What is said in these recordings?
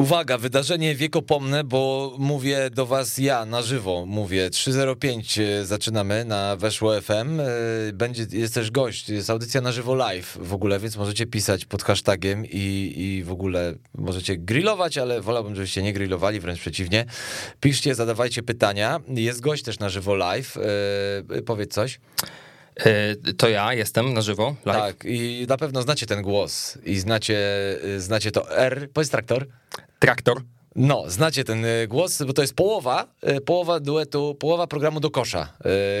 Uwaga, wydarzenie wiekopomne, bo mówię do was ja na żywo, mówię 305 e, zaczynamy na Weszło FM, e, będzie, jest też gość, jest audycja na żywo live w ogóle, więc możecie pisać pod hashtagiem i, i w ogóle możecie grillować, ale wolałbym, żebyście nie grillowali, wręcz przeciwnie. Piszcie, zadawajcie pytania, jest gość też na żywo live, e, powiedz coś. To ja jestem na żywo. Live. Tak, i na pewno znacie ten głos i znacie, znacie to R. Powiedz traktor. Traktor. No, znacie ten y, głos, bo to jest połowa, y, połowa duetu, połowa programu do kosza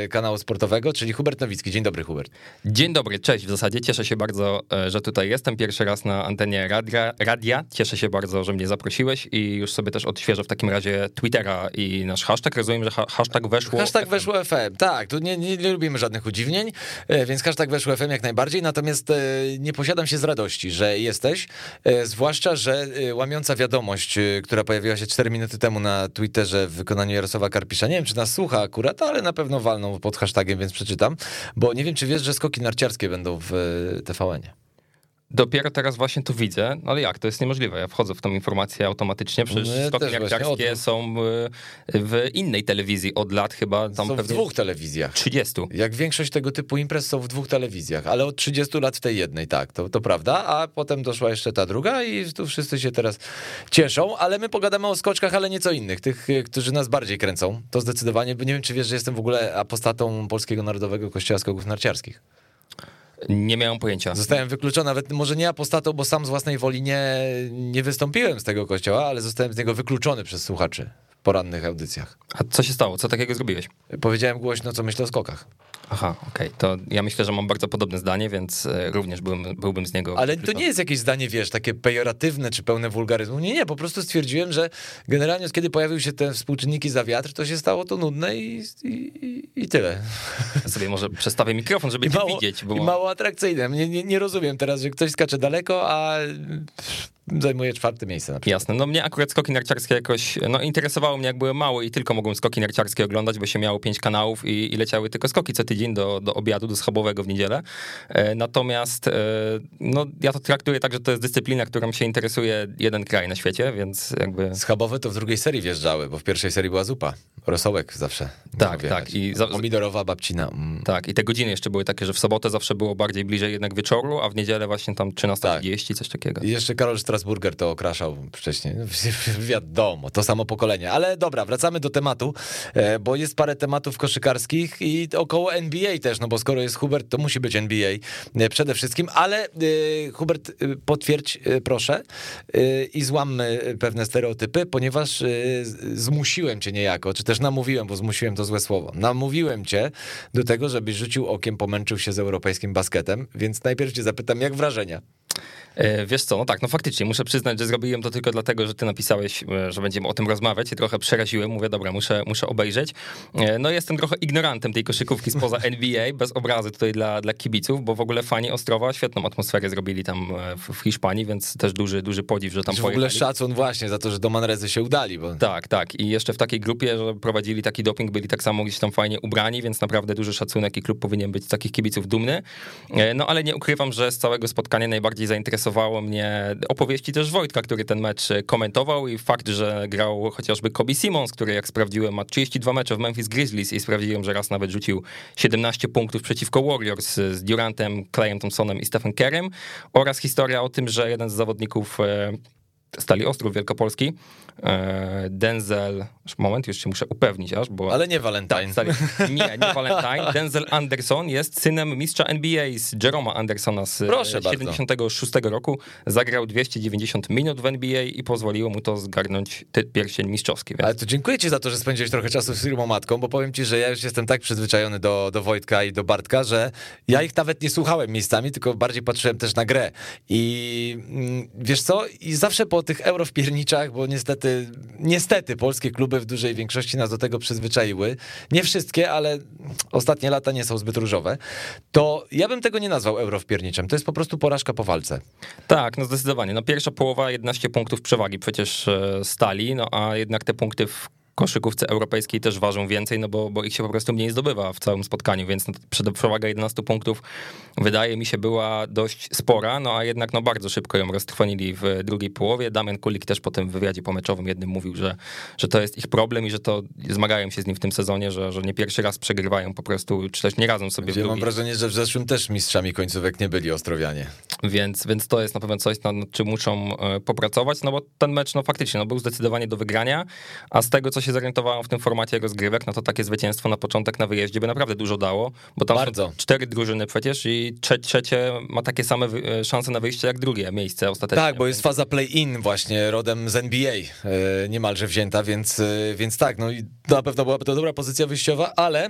y, kanału sportowego, czyli Hubert Nowicki. Dzień dobry, Hubert. Dzień dobry, cześć. W zasadzie cieszę się bardzo, e, że tutaj jestem. Pierwszy raz na antenie radia. radia. Cieszę się bardzo, że mnie zaprosiłeś i już sobie też odświeżę w takim razie Twittera i nasz hashtag. Rozumiem, że hashtag weszło. Hashtag FM. weszło FM. Tak, tu nie, nie, nie lubimy żadnych udziwnień, e, więc hashtag weszło FM jak najbardziej. Natomiast e, nie posiadam się z radości, że jesteś, zwłaszcza, że łamiąca wiadomość, która pojawiła się 4 minuty temu na Twitterze w wykonaniu Jarosława Karpisza. Nie wiem, czy nas słucha akurat, ale na pewno walną pod hashtagiem, więc przeczytam. Bo nie wiem, czy wiesz, że skoki narciarskie będą w e, TVN-ie. Dopiero teraz właśnie to widzę, no ale jak, to jest niemożliwe. Ja wchodzę w tą informację automatycznie, przecież no, skoki narciarskie są w innej telewizji od lat chyba. Tam są w dwóch telewizjach. 30. Jak większość tego typu imprez są w dwóch telewizjach, ale od 30 lat w tej jednej, tak, to, to prawda, a potem doszła jeszcze ta druga i tu wszyscy się teraz cieszą, ale my pogadamy o skoczkach, ale nieco innych, tych, którzy nas bardziej kręcą, to zdecydowanie, bo nie wiem, czy wiesz, że jestem w ogóle apostatą Polskiego Narodowego Kościoła Skoków Narciarskich. Nie miałem pojęcia. Zostałem wykluczony, nawet może nie apostatą, bo sam z własnej woli nie, nie wystąpiłem z tego kościoła, ale zostałem z niego wykluczony przez słuchaczy w porannych audycjach. A co się stało? Co takiego zrobiłeś? Powiedziałem głośno, co myślę o skokach. Aha, okej. Okay. To ja myślę, że mam bardzo podobne zdanie, więc e, również byłbym, byłbym z niego. Ale to nie jest jakieś zdanie, wiesz, takie pejoratywne czy pełne wulgaryzmu. Nie, nie, po prostu stwierdziłem, że generalnie kiedy pojawiły się te współczynniki za wiatr, to się stało to nudne i, i, i tyle. Ja sobie może przestawię mikrofon, żeby I mało, widzieć. Bo... I mało atrakcyjne. Nie, nie, nie rozumiem teraz, że ktoś skacze daleko, a zajmuje czwarte miejsce. Na Jasne, no mnie akurat skoki narciarskie jakoś, no interesowało mnie jak były małe i tylko mogłem skoki narciarskie oglądać, bo się miało pięć kanałów i, i leciały tylko skoki co tydzień do, do obiadu, do schabowego w niedzielę. E, natomiast e, no ja to traktuję tak, że to jest dyscyplina, którą się interesuje jeden kraj na świecie, więc jakby... Schabowe to w drugiej serii wjeżdżały, bo w pierwszej serii była zupa. Rosołek zawsze. Tak, tak. I za... Pomidorowa babcina. Mm. Tak, i te godziny jeszcze były takie, że w sobotę zawsze było bardziej bliżej jednak wieczoru, a w niedzielę właśnie tam 13.30, tak. coś takiego. I jeszcze Karol Strasburger to okraszał wcześniej. Wiadomo, to samo pokolenie. Ale dobra, wracamy do tematu, e, bo jest parę tematów koszykarskich i około NBA też, no bo skoro jest Hubert, to musi być NBA e, przede wszystkim, ale e, Hubert, potwierdź proszę i złammy pewne stereotypy, ponieważ zmusiłem cię niejako, czy też namówiłem, bo zmusiłem to złe słowo, namówiłem cię do tego, żebyś rzucił okiem, pomęczył się z europejskim basketem, więc najpierw cię zapytam, jak wrażenia? E, wiesz co, no tak, no faktycznie, muszę przyznać, że zrobiłem to tylko dlatego, że ty napisałeś, e, że będziemy o tym rozmawiać i trochę przeraziłem, mówię, dobra, muszę, muszę obejrzeć. E, no jestem trochę ignorantem tej koszykówki spoza NBA, bez obrazy tutaj dla, dla kibiców, bo w ogóle fani Ostrowa świetną atmosferę zrobili tam w, w Hiszpanii, więc też duży, duży podziw, że tam że W ogóle szacun właśnie za to, że do Manrezy się udali. Bo... Tak, tak i jeszcze w takiej grupie, że prowadzili taki doping, byli tak samo gdzieś tam fajnie ubrani, więc naprawdę duży szacunek i klub powinien być z takich kibiców dumny. No ale nie ukrywam, że z całego spotkania najbardziej zainteresowało mnie opowieści też Wojtka, który ten mecz komentował i fakt, że grał chociażby Kobe Simons, który jak sprawdziłem ma 32 mecze w Memphis Grizzlies i sprawdziłem, że raz nawet rzucił 17 punktów przeciwko Warriors z Durantem, Clayem Thompsonem i Stephen Kerem oraz historia o tym, że jeden z zawodników e, Stali Ostrów Wielkopolski. E, Denzel, moment, już się muszę upewnić aż, bo... Ale nie Valentine. Tak, nie, nie Valentine. Denzel Anderson jest synem mistrza NBA z Jeroma Andersona z Proszę 76 bardzo. roku. Zagrał 290 minut w NBA i pozwoliło mu to zgarnąć pierścień mistrzowski. Więc... Ale to dziękuję ci za to, że spędziłeś trochę czasu z firmą matką, bo powiem ci, że ja już jestem tak przyzwyczajony do, do Wojtka i do Bartka, że ja ich nawet nie słuchałem miejscami, tylko bardziej patrzyłem też na grę. I mm, wiesz co? I zawsze po tych eurowpierniczach, bo niestety, niestety polskie kluby w dużej większości nas do tego przyzwyczaiły. Nie wszystkie, ale ostatnie lata nie są zbyt różowe. To ja bym tego nie nazwał eurowpierniczem. To jest po prostu porażka po walce. Tak, no zdecydowanie. No pierwsza połowa 11 punktów przewagi przecież e, stali, no a jednak te punkty w koszykówce europejskiej też ważą więcej, no bo, bo ich się po prostu mniej zdobywa w całym spotkaniu, więc no, przewaga 11 punktów wydaje mi się była dość spora, no a jednak no bardzo szybko ją roztrwonili w drugiej połowie. Damian Kulik też po tym wywiadzie pomeczowym jednym mówił, że, że to jest ich problem i że to zmagają się z nim w tym sezonie, że, że nie pierwszy raz przegrywają po prostu, czy też nie radzą sobie Gdzie w Mam wrażenie, że w zeszłym też mistrzami końcówek nie byli Ostrowianie. Więc, więc to jest na pewno coś, nad czym muszą e, popracować, no bo ten mecz no faktycznie no, był zdecydowanie do wygrania, a z tego, co się zorientowałem w tym formacie rozgrywek, no to takie zwycięstwo na początek na wyjeździe by naprawdę dużo dało, bo tam Bardzo. są cztery drużyny przecież i trzecie ma takie same e, szanse na wyjście jak drugie miejsce ostatecznie. Tak, bo jest faza play-in właśnie rodem z NBA e, niemalże wzięta, więc, więc tak, no i na pewno byłaby to dobra pozycja wyjściowa, ale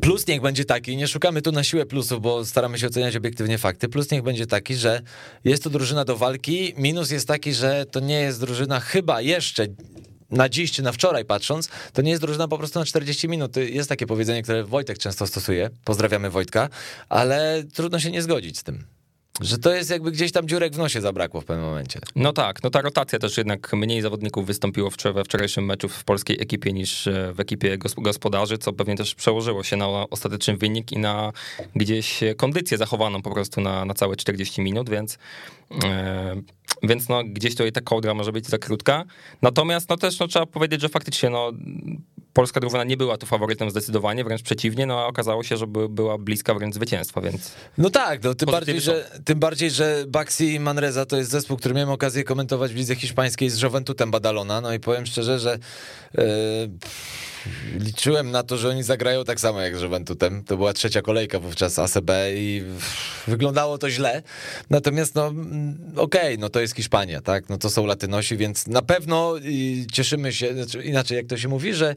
plus niech będzie taki, nie szukamy tu na siłę plusów, bo staramy się oceniać obiektywnie fakty, plus niech będzie taki, że jest to drużyna do walki, minus jest taki, że to nie jest drużyna chyba jeszcze na dziś czy na wczoraj patrząc, to nie jest drużyna po prostu na 40 minut. Jest takie powiedzenie, które Wojtek często stosuje. Pozdrawiamy Wojtka, ale trudno się nie zgodzić z tym. Że to jest jakby gdzieś tam dziurek w nosie zabrakło w pewnym momencie. No tak, no ta rotacja też jednak mniej zawodników wystąpiło we wczorajszym meczu w polskiej ekipie niż e, w ekipie gospodarzy, co pewnie też przełożyło się na ostateczny wynik i na gdzieś kondycję zachowaną po prostu na, na całe 40 minut, więc, e, więc no gdzieś tutaj ta kołdra może być za krótka. Natomiast no też no, trzeba powiedzieć, że faktycznie no polska drużyna nie była tu faworytem zdecydowanie, wręcz przeciwnie, no a okazało się, że by, była bliska wręcz zwycięstwa, więc... No tak, no, tym, bardziej, że, tym bardziej, że Baxi i Manreza to jest zespół, który miałem okazję komentować w lidze hiszpańskiej z Juventutem Badalona, no i powiem szczerze, że... Yy liczyłem na to, że oni zagrają tak samo jak z Juventutem. To była trzecia kolejka wówczas ACB i wyglądało to źle. Natomiast no mm, okej, okay, no to jest Hiszpania, tak? No to są Latynosi, więc na pewno cieszymy się, znaczy inaczej jak to się mówi, że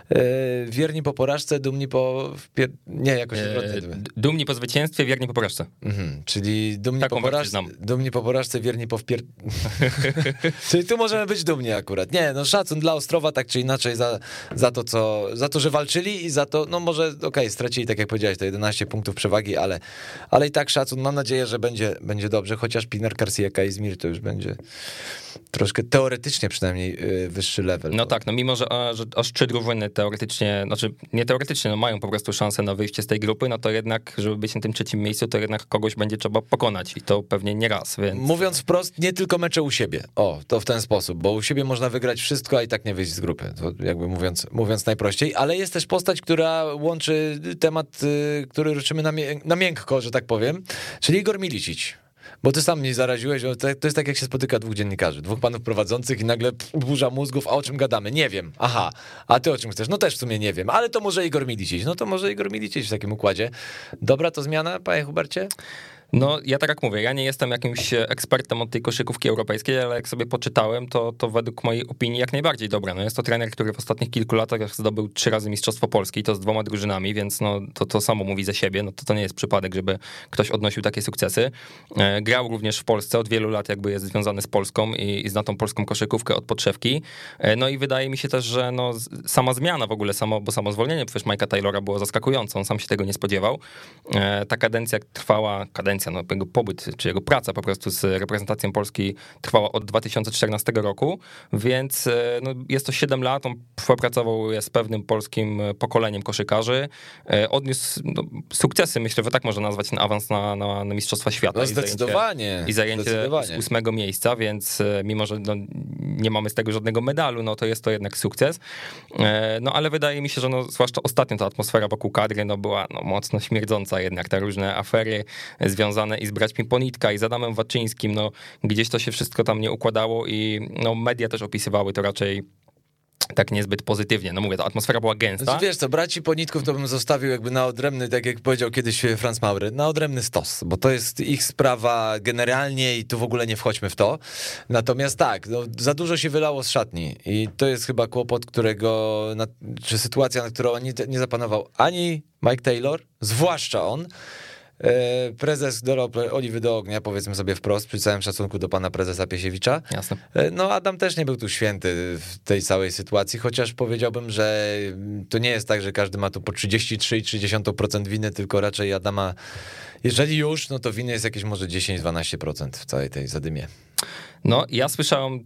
wierni po porażce, dumni po... Nie, jakoś e, Dumni po zwycięstwie, wierni po porażce. Mhm, czyli dumni po porażce, dumni po porażce, wierni po wpier... czyli tu możemy być dumni akurat. Nie, no szacun dla Ostrowa tak czy inaczej za, za to, co, za to, że walczyli i za to, no może, okej, okay, stracili, tak jak powiedziałeś, to 11 punktów przewagi, ale, ale i tak szacun, mam nadzieję, że będzie, będzie dobrze, chociaż Pinar Garcia Izmir to już będzie troszkę teoretycznie przynajmniej y, wyższy level. No bo... tak, no mimo, że, że aż trzy drużyny teoretycznie, znaczy nie teoretycznie, no mają po prostu szansę na wyjście z tej grupy, no to jednak, żeby być na tym trzecim miejscu, to jednak kogoś będzie trzeba pokonać i to pewnie nie raz, więc... Mówiąc wprost, nie tylko mecze u siebie. O, to w ten sposób, bo u siebie można wygrać wszystko, a i tak nie wyjść z grupy. To jakby mówiąc, mówiąc najprościej, ale jest też postać, która łączy temat, y, który ruszymy na, na miękko, że tak powiem, czyli Igor Milicic. Bo ty sam mnie zaraziłeś, to jest tak jak się spotyka dwóch dziennikarzy, dwóch panów prowadzących i nagle burza mózgów, a o czym gadamy? Nie wiem. Aha, a ty o czym chcesz? No też w sumie nie wiem, ale to może Igor Milicic. No to może Igor Milicic w takim układzie. Dobra to zmiana, panie Hubercie? No, ja tak jak mówię, ja nie jestem jakimś ekspertem od tej koszykówki europejskiej, ale jak sobie poczytałem, to, to według mojej opinii jak najbardziej dobra. No jest to trener, który w ostatnich kilku latach zdobył trzy razy Mistrzostwo Polski to z dwoma drużynami, więc no, to, to samo mówi za siebie. No to, to nie jest przypadek, żeby ktoś odnosił takie sukcesy. E, grał również w Polsce, od wielu lat jakby jest związany z Polską i, i zna tą polską koszykówkę od podszewki. E, no i wydaje mi się też, że no, sama zmiana w ogóle, samo, bo samo zwolnienie przecież Mike'a Taylora było zaskakujące, on sam się tego nie spodziewał. E, ta kadencja trwała, kadencja no, jego pobyt, czy jego praca po prostu z reprezentacją Polski trwała od 2014 roku, więc e, no, jest to 7 lat, on współpracował z pewnym polskim pokoleniem koszykarzy, e, odniósł no, sukcesy, myślę, że tak można nazwać ten awans na, na, na Mistrzostwa Świata. No, zdecydowanie. I zajęcie, zdecydowanie. ósmego miejsca, więc e, mimo, że no, nie mamy z tego żadnego medalu, no to jest to jednak sukces. No ale wydaje mi się, że no, zwłaszcza ostatnio ta atmosfera wokół kadry no, była no, mocno śmierdząca jednak, te różne afery związane związane i z braćmi Ponitka, i z Adamem Waczyńskim, no gdzieś to się wszystko tam nie układało i no media też opisywały to raczej tak niezbyt pozytywnie. No mówię, ta atmosfera była gęsta. Znaczy, wiesz co, braci Ponitków to bym zostawił jakby na odrębny, tak jak powiedział kiedyś Franz Maury, na odrębny stos, bo to jest ich sprawa generalnie i tu w ogóle nie wchodźmy w to. Natomiast tak, no, za dużo się wylało z szatni i to jest chyba kłopot, którego, czy sytuacja, na którą nie, nie zapanował ani Mike Taylor, zwłaszcza on, prezes dorał oliwy do ognia, powiedzmy sobie wprost, przy całym szacunku do pana prezesa Piesiewicza. Jasne. E, no Adam też nie był tu święty w tej całej sytuacji, chociaż powiedziałbym, że to nie jest tak, że każdy ma tu po 33,3% winy, tylko raczej Adama, jeżeli już, no to winy jest jakieś może 10-12% w całej tej zadymie. No ja słyszałem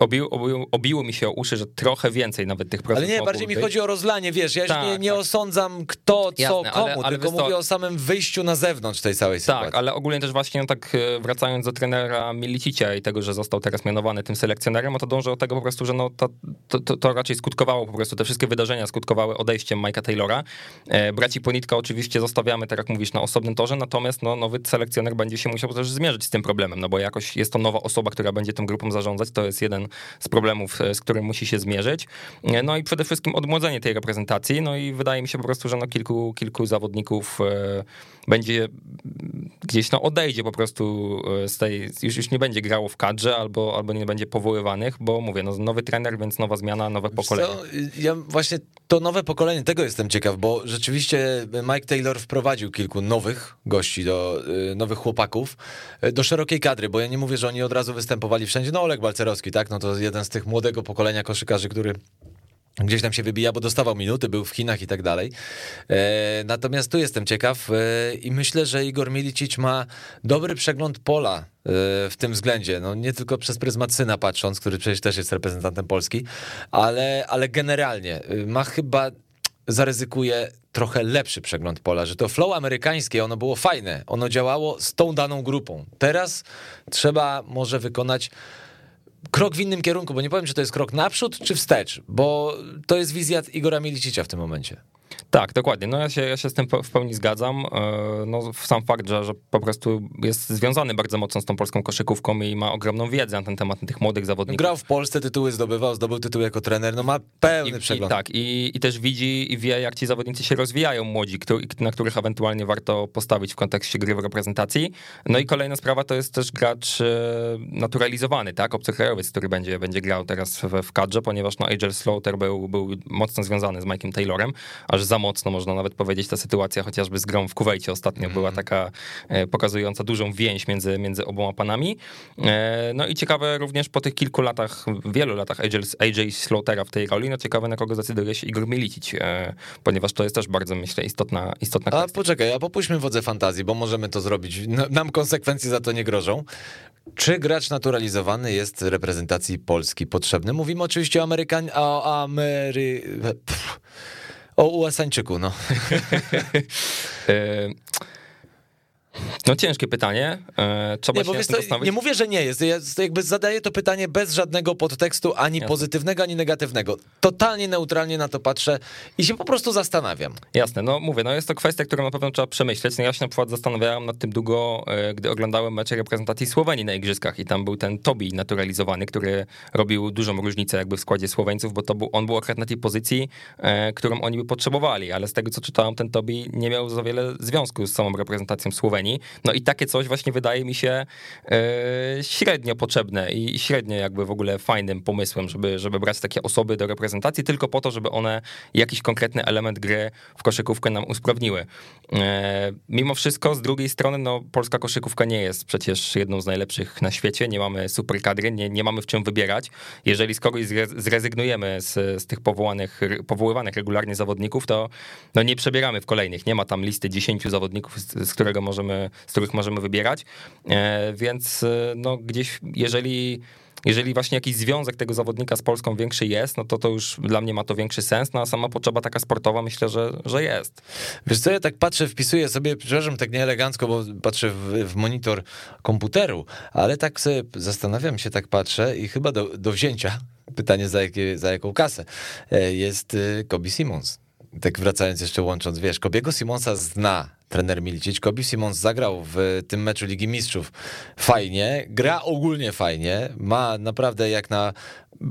obił, obił, obiło mi się o uszy, że trochę więcej nawet tych procent Ale nie, bardziej mi być. chodzi o rozlanie, wiesz, ja tak, nie, nie tak. osądzam kto, co, Jasne, komu, ale, ale tylko mówię to... o samym wyjściu na zewnątrz tej całej sytuacji. Tak, ale ogólnie też właśnie no, tak e, wracając do trenera Milicicia i tego, że został teraz mianowany tym selekcjonerem, no to dążę do tego po prostu, że no to, to, to, to raczej skutkowało po prostu, te wszystkie wydarzenia skutkowały odejściem Mike'a Taylora. E, braci Ponitka oczywiście zostawiamy, tak jak mówisz, na osobnym torze, natomiast no, nowy selekcjoner będzie się musiał też zmierzyć z tym problemem, no bo jakoś jest to nowa osoba, która będzie tą grupą zarządzać, to jest jeden z problemów, z którym musi się zmierzyć. E, no i przede wszystkim odmłodzenie tej reprezentacji, no i wydaje mi się po prostu, że no kilku, kilku zawodników e, będzie gdzieś no odejdzie po prostu e, z tej, już, już nie będzie grało w kadrze albo, albo nie będzie powoływanych, bo mówię, no nowy trener, więc nowa zmiana, nowe pokolenie. Co, ja właśnie to nowe pokolenie, tego jestem ciekaw, bo rzeczywiście Mike Taylor wprowadził kilku nowych gości, do, nowych chłopaków do szerokiej kadry, bo ja nie mówię, że oni od razu występowali wszędzie. No Oleg Balcerowski, tak, no to jeden z tych młodego pokolenia koszykarzy, który gdzieś tam się wybija, bo dostawał minuty, był w Chinach i tak dalej. E, natomiast tu jestem ciekaw e, i myślę, że Igor Milicic ma dobry przegląd pola e, w tym względzie. No, nie tylko przez pryzmat syna patrząc, który przecież też jest reprezentantem Polski, ale, ale generalnie ma chyba zaryzykuje trochę lepszy przegląd pola, że to flow amerykańskie, ono było fajne, ono działało z tą daną grupą. Teraz trzeba może wykonać krok w innym kierunku, bo nie powiem, czy to jest krok naprzód, czy wstecz, bo to jest wizja Igora Milicicia w tym momencie. Tak, dokładnie. No ja się, ja się z tym w pełni zgadzam. No, sam fakt, że, że po prostu jest związany bardzo mocno z tą polską koszykówką i ma ogromną wiedzę na ten temat tych młodych zawodników. Grał w Polsce, tytuły zdobywał, zdobył tytuł jako trener, no ma pełny I, przegląd. I, tak, i, i też widzi i wie, jak ci zawodnicy się rozwijają młodzi, który, na których ewentualnie warto postawić w kontekście gry w reprezentacji. No i kolejna sprawa to jest też gracz naturalizowany, tak, obcokrajowiec, który będzie, będzie grał teraz w, w kadrze, ponieważ no, Agel Slaughter był, był mocno związany z Mike'em Taylorem, aż za mocno można nawet powiedzieć ta sytuacja, chociażby z grą w Kuwejcie ostatnio mm. była taka e, pokazująca dużą więź między, między oboma panami. E, no i ciekawe również po tych kilku latach, wielu latach AJ, AJ Slaughtera w tej roli, no ciekawe na kogo zdecyduje się Igor Milicic, e, ponieważ to jest też bardzo, myślę, istotna, istotna kwestia. A poczekaj, a popuśćmy wodze fantazji, bo możemy to zrobić. Nam konsekwencje za to nie grożą. Czy gracz naturalizowany jest reprezentacji Polski potrzebny? Mówimy oczywiście o Amerykan... o Amery... Pff. O USA-Ńczyku, no. No ciężkie pytanie. Trzeba nie, się wiesz, to, nie mówię, że nie jest. Ja jakby zadaję to pytanie bez żadnego podtekstu, ani Jasne. pozytywnego, ani negatywnego. Totalnie neutralnie na to patrzę i się po prostu zastanawiam. Jasne, no mówię, no jest to kwestia, którą na pewno trzeba przemyśleć. No ja się na przykład zastanawiałem nad tym długo, gdy oglądałem mecze reprezentacji Słowenii na Igrzyskach i tam był ten Tobi naturalizowany, który robił dużą różnicę jakby w składzie Słoweńców, bo to był, on był akurat na tej pozycji, którą oni by potrzebowali, ale z tego co czytałem, ten Tobi nie miał za wiele związku z samą reprezentacją Słowenii. No i takie coś właśnie wydaje mi się e, średnio potrzebne i średnio jakby w ogóle fajnym pomysłem, żeby, żeby brać takie osoby do reprezentacji tylko po to, żeby one jakiś konkretny element gry w koszykówkę nam usprawniły. E, mimo wszystko z drugiej strony no, polska koszykówka nie jest przecież jedną z najlepszych na świecie, nie mamy super kadry, nie, nie mamy w czym wybierać. Jeżeli z kogoś zrezygnujemy z, z tych powołanych, powoływanych regularnie zawodników, to no, nie przebieramy w kolejnych. Nie ma tam listy 10 zawodników, z, z którego możemy z których możemy wybierać. E, więc no gdzieś, jeżeli jeżeli właśnie jakiś związek tego zawodnika z Polską większy jest, no to to już dla mnie ma to większy sens, no a sama potrzeba taka sportowa myślę, że, że jest. Wiesz co, ja tak patrzę, wpisuję sobie, przepraszam, tak nieelegancko, bo patrzę w, w monitor komputeru, ale tak sobie zastanawiam się, tak patrzę i chyba do, do wzięcia, pytanie za, jakie, za jaką kasę, e, jest Kobi Simons. Tak wracając jeszcze łącząc, wiesz, Kobiego Simonsa zna trener Milicic. Kobi Simons zagrał w tym meczu Ligi Mistrzów fajnie, gra ogólnie fajnie, ma naprawdę jak na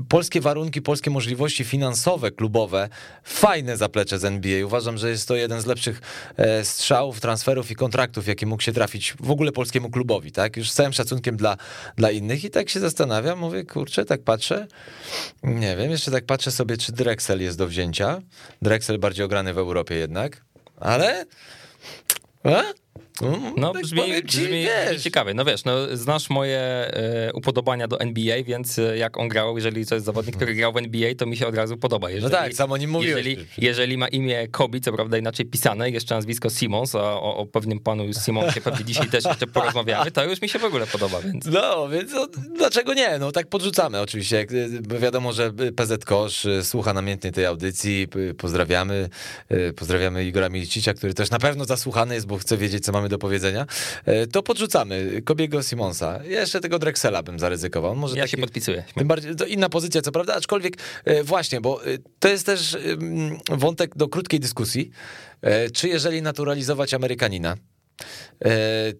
polskie warunki, polskie możliwości finansowe, klubowe, fajne zaplecze z NBA. Uważam, że jest to jeden z lepszych e, strzałów, transferów i kontraktów, jaki mógł się trafić w ogóle polskiemu klubowi, tak? Już z całym szacunkiem dla, dla innych i tak się zastanawiam, mówię, kurczę, tak patrzę, nie wiem, jeszcze tak patrzę sobie, czy Drexel jest do wzięcia. Drexel bardziej ograny w Europie jednak, ale... A? Mm, no, tak brzmi, ci, brzmi, ciekawie. No wiesz, no, znasz moje e, upodobania do NBA, więc e, jak on grał, jeżeli to jest zawodnik, który grał w NBA, to mi się od razu podoba. Jeżeli, no tak, samo nim mówiłeś. Jeżeli, jeżeli ma imię Kobe, co prawda inaczej pisane, jeszcze nazwisko Simons, a o, o pewnym panu Simonsie pewnie dzisiaj też jeszcze porozmawiamy, to już mi się w ogóle podoba. Więc... No, więc no, dlaczego nie? No tak podrzucamy oczywiście. Wiadomo, że PZ Kosz e, słucha namiętnie tej audycji. Pozdrawiamy. Pozdrawiamy Igora Milicicia, który też na pewno zasłuchany jest, bo chce wiedzieć, co mamy do powiedzenia, e, to podrzucamy Kobiego Simonsa. Jeszcze tego Drexela bym zaryzykował. Może ja taki, się podpisuję. Tym bardziej, to inna pozycja, co prawda, aczkolwiek e, właśnie, bo e, to jest też wątek do krótkiej dyskusji. Czy jeżeli naturalizować Amerykanina,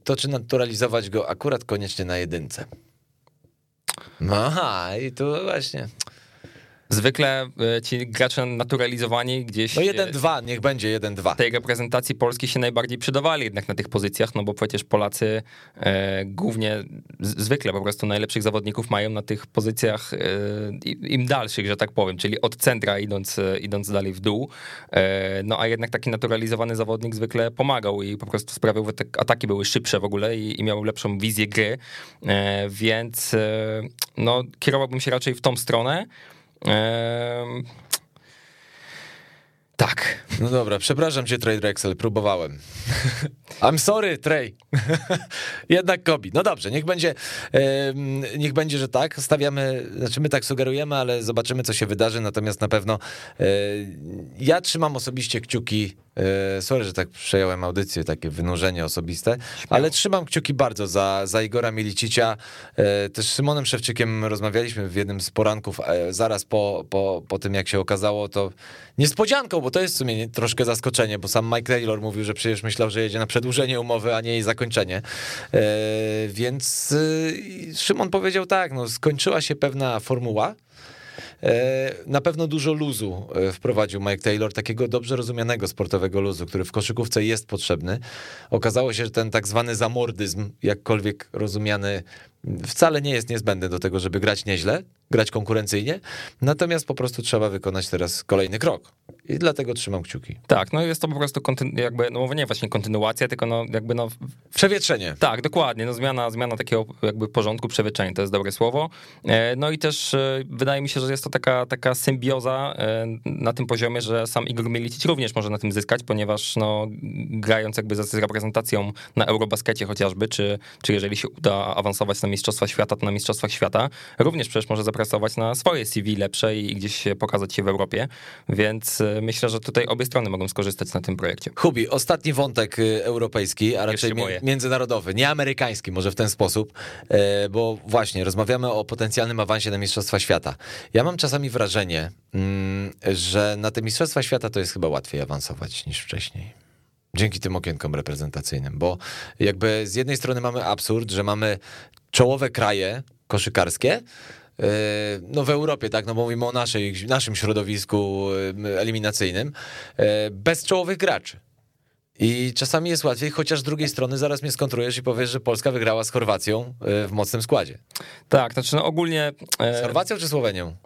to czy naturalizować go akurat koniecznie na jedynce? No, aha, i tu właśnie. Zwykle e, ci gracze naturalizowani gdzieś... No 1-2, niech będzie 1-2. Tej reprezentacji Polski się najbardziej przydawali jednak na tych pozycjach, no bo przecież Polacy e, głównie, zwykle po prostu najlepszych zawodników mają na tych pozycjach e, im dalszych, że tak powiem, czyli od centra idąc, e, idąc dalej w dół. E, no a jednak taki naturalizowany zawodnik zwykle pomagał i po prostu sprawiał, że te ataki były szybsze w ogóle i, i miał lepszą wizję gry, e, więc no kierowałbym się raczej w tą stronę. Tak. No dobra, przepraszam cię, Trey Drexel, próbowałem. I'm sorry, Trey. Jednak Kobi. No dobrze, niech będzie, niech będzie, że tak. Stawiamy, znaczy my tak sugerujemy, ale zobaczymy, co się wydarzy. Natomiast na pewno e, ja trzymam osobiście kciuki. E, sorry, że tak przejąłem audycję, takie wynurzenie osobiste, Śmiało. ale trzymam kciuki bardzo za, za Igora Milicicia. E, też z Szymonem Szewczykiem rozmawialiśmy w jednym z poranków, zaraz po, po, po tym, jak się okazało, to niespodzianką, bo to jest w sumie troszkę zaskoczenie, bo sam Mike Taylor mówił, że przecież myślał, że jedzie na przedłużenie umowy, a nie jej zakończenie. E, więc e, Szymon powiedział tak, no skończyła się pewna formuła, e, na pewno dużo luzu wprowadził Mike Taylor, takiego dobrze rozumianego sportowego luzu, który w koszykówce jest potrzebny. Okazało się, że ten tak zwany zamordyzm, jakkolwiek rozumiany, wcale nie jest niezbędny do tego, żeby grać nieźle, grać konkurencyjnie, natomiast po prostu trzeba wykonać teraz kolejny krok. I dlatego trzymam kciuki. Tak, no jest to po prostu kontynu- jakby, no nie właśnie kontynuacja, tylko no jakby no... Przewietrzenie. Tak, dokładnie, no zmiana, zmiana takiego jakby porządku, przewietrzenie, to jest dobre słowo. E, no i też e, wydaje mi się, że jest to taka, taka symbioza e, na tym poziomie, że sam Igor Milicic również może na tym zyskać, ponieważ no grając jakby z reprezentacją na Eurobaskecie chociażby, czy, czy jeżeli się uda awansować na Mistrzostwa Świata, to na Mistrzostwach Świata, również przecież może zapracować na swoje CV lepsze i gdzieś pokazać się w Europie, więc myślę, że tutaj obie strony mogą skorzystać na tym projekcie. Hubi, ostatni wątek y, europejski, a raczej międzynarodowy, nie amerykański, może w ten sposób, e, bo właśnie rozmawiamy o potencjalnym awansie na Mistrzostwa Świata. Ja mam czasami wrażenie, mm, że na te Mistrzostwa Świata to jest chyba łatwiej awansować niż wcześniej. Dzięki tym okienkom reprezentacyjnym, bo jakby z jednej strony mamy absurd, że mamy czołowe kraje koszykarskie, e, no w Europie, tak, no bo mówimy o naszej, naszym środowisku e, eliminacyjnym, e, bez czołowych graczy. I czasami jest łatwiej, chociaż z drugiej strony zaraz mnie skontrujesz i powiesz, że Polska wygrała z Chorwacją w mocnym składzie. Tak, znaczy no ogólnie... Z Chorwacją czy Słowenią?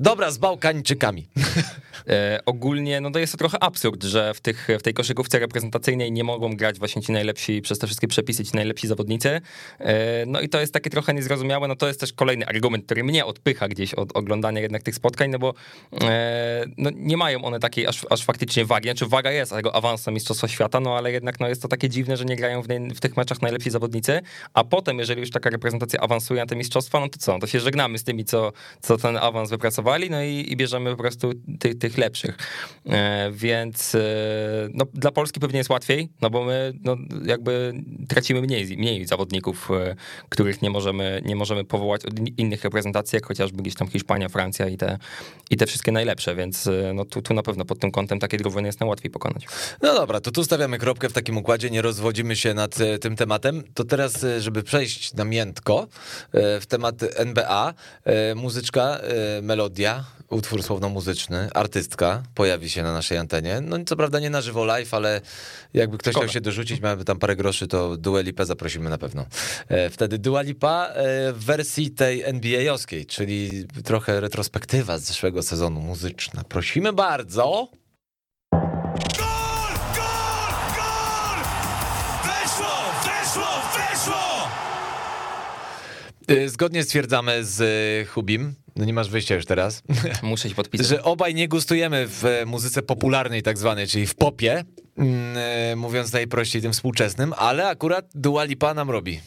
Dobra, z Bałkańczykami. E, ogólnie no to jest to trochę absurd, że w, tych, w tej koszykówce reprezentacyjnej nie mogą grać właśnie ci najlepsi, przez te wszystkie przepisy ci najlepsi zawodnicy. E, no i to jest takie trochę niezrozumiałe, no to jest też kolejny argument, który mnie odpycha gdzieś od oglądania jednak tych spotkań, no bo e, no nie mają one takiej aż, aż faktycznie wagi, znaczy waga jest tego awansu Mistrzostwa Świata, no ale jednak no jest to takie dziwne, że nie grają w, w tych meczach najlepsi zawodnicy, a potem jeżeli już taka reprezentacja awansuje na te mistrzostwa, no to co, no to się żegnamy z tymi, co, co ten awans wypracowali, no i, i bierzemy po prostu tych, tych lepszych. E, więc e, no, dla Polski pewnie jest łatwiej, no bo my no, jakby tracimy mniej, mniej zawodników, e, których nie możemy, nie możemy powołać od innych reprezentacji, jak chociażby gdzieś tam Hiszpania, Francja i te, i te wszystkie najlepsze, więc no, tu, tu na pewno pod tym kątem takie drużyny jest najłatwiej pokonać. No dobra, to tu stawiamy kropkę w takim układzie, nie rozwodzimy się nad tym tematem. To teraz, żeby przejść na miętko w temat NBA, muzyczka, melodia, utwór słowno-muzyczny, artystka pojawi się na naszej antenie. No co prawda nie na żywo live, ale jakby ktoś Kogo? chciał się dorzucić, mamy tam parę groszy, to Dua Lipa zaprosimy na pewno. E, wtedy Dua Lipa e, w wersji tej NBA-owskiej, czyli trochę retrospektywa z zeszłego sezonu muzyczna. Prosimy bardzo. Zgodnie stwierdzamy z y, Hubim, no nie masz wyjścia już teraz, Muszę się podpisać. że obaj nie gustujemy w e, muzyce popularnej tak zwanej, czyli w popie, mm, e, mówiąc najprościej tym współczesnym, ale akurat Dua Lipa nam robi.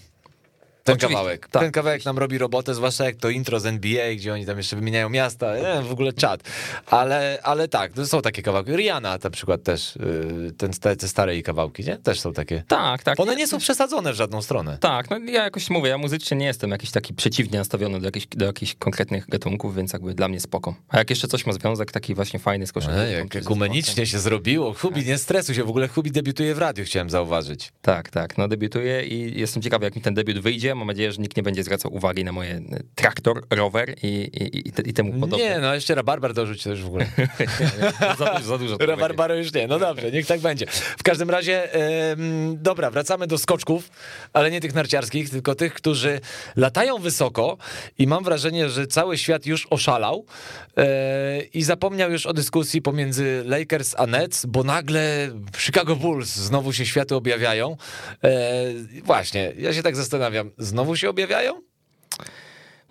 Ten Oczywiście, kawałek. tak. Ten kawałek nam robi robotę, zwłaszcza jak to intro z NBA, gdzie oni tam jeszcze wymieniają miasta, e, w ogóle czad. Ale, ale tak, to są takie kawałki. Rihanna na przykład też, y, ten, te, te stare jej kawałki, nie? Też są takie. Tak, tak. One nie są przesadzone w żadną stronę. Tak, no ja jakoś mówię, ja muzycznie nie jestem jakiś taki przeciwnie nastawiony do jakichś, do jakichś konkretnych gatunków, więc jakby dla mnie spoko. A jak jeszcze coś ma związek taki właśnie fajny z koszykówką. E, jak ekumenicznie się zrobiło. Hubi, nie stresuj się, w ogóle Hubi debiutuje w radiu, chciałem zauważyć. Tak, tak, no debiutuję i jestem ciekawy, jak mi ten debiut wyjdzie. Mam nadzieję, że nikt nie będzie zwracał uwagi na moje e, traktor, rower i, i, i, i temu podobne. Nie, no jeszcze rabarbar dorzuć też w ogóle. za, dużo, za dużo. Rabarbaru już nie, no dobrze, niech tak będzie. W każdym razie, dobra, wracamy do skoczków, ale nie tych narciarskich, tylko tych, którzy latają wysoko i mam wrażenie, że cały świat już oszalał e, i zapomniał już o dyskusji pomiędzy Lakers a Nets, bo nagle Chicago Bulls znowu się światy objawiają. E, właśnie, ja się tak zastanawiam, znowu się objawiają?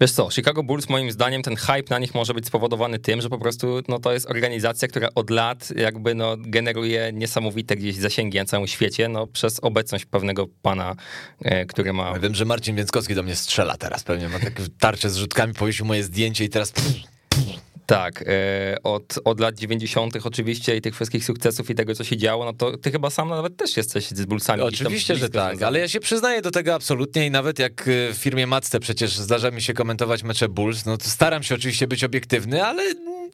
Wiesz co, Chicago Bulls moim zdaniem ten hype na nich może być spowodowany tym, że po prostu no, to jest organizacja, która od lat jakby no, generuje niesamowite gdzieś zasięgi na całym świecie, no, przez obecność pewnego pana, e, który ma... Wiem, że Marcin Więckowski do mnie strzela teraz, pewnie ma takie tarcze z rzutkami, powiesił moje zdjęcie i teraz... Tak, e, od, od lat 90. oczywiście i tych wszystkich sukcesów i tego, co się działo, no to ty chyba sam nawet też jesteś z tam Oczywiście, że tak, związany. ale ja się przyznaję do tego absolutnie i nawet jak y, w firmie Macte przecież zdarza mi się komentować mecze Bulls, no to staram się oczywiście być obiektywny, ale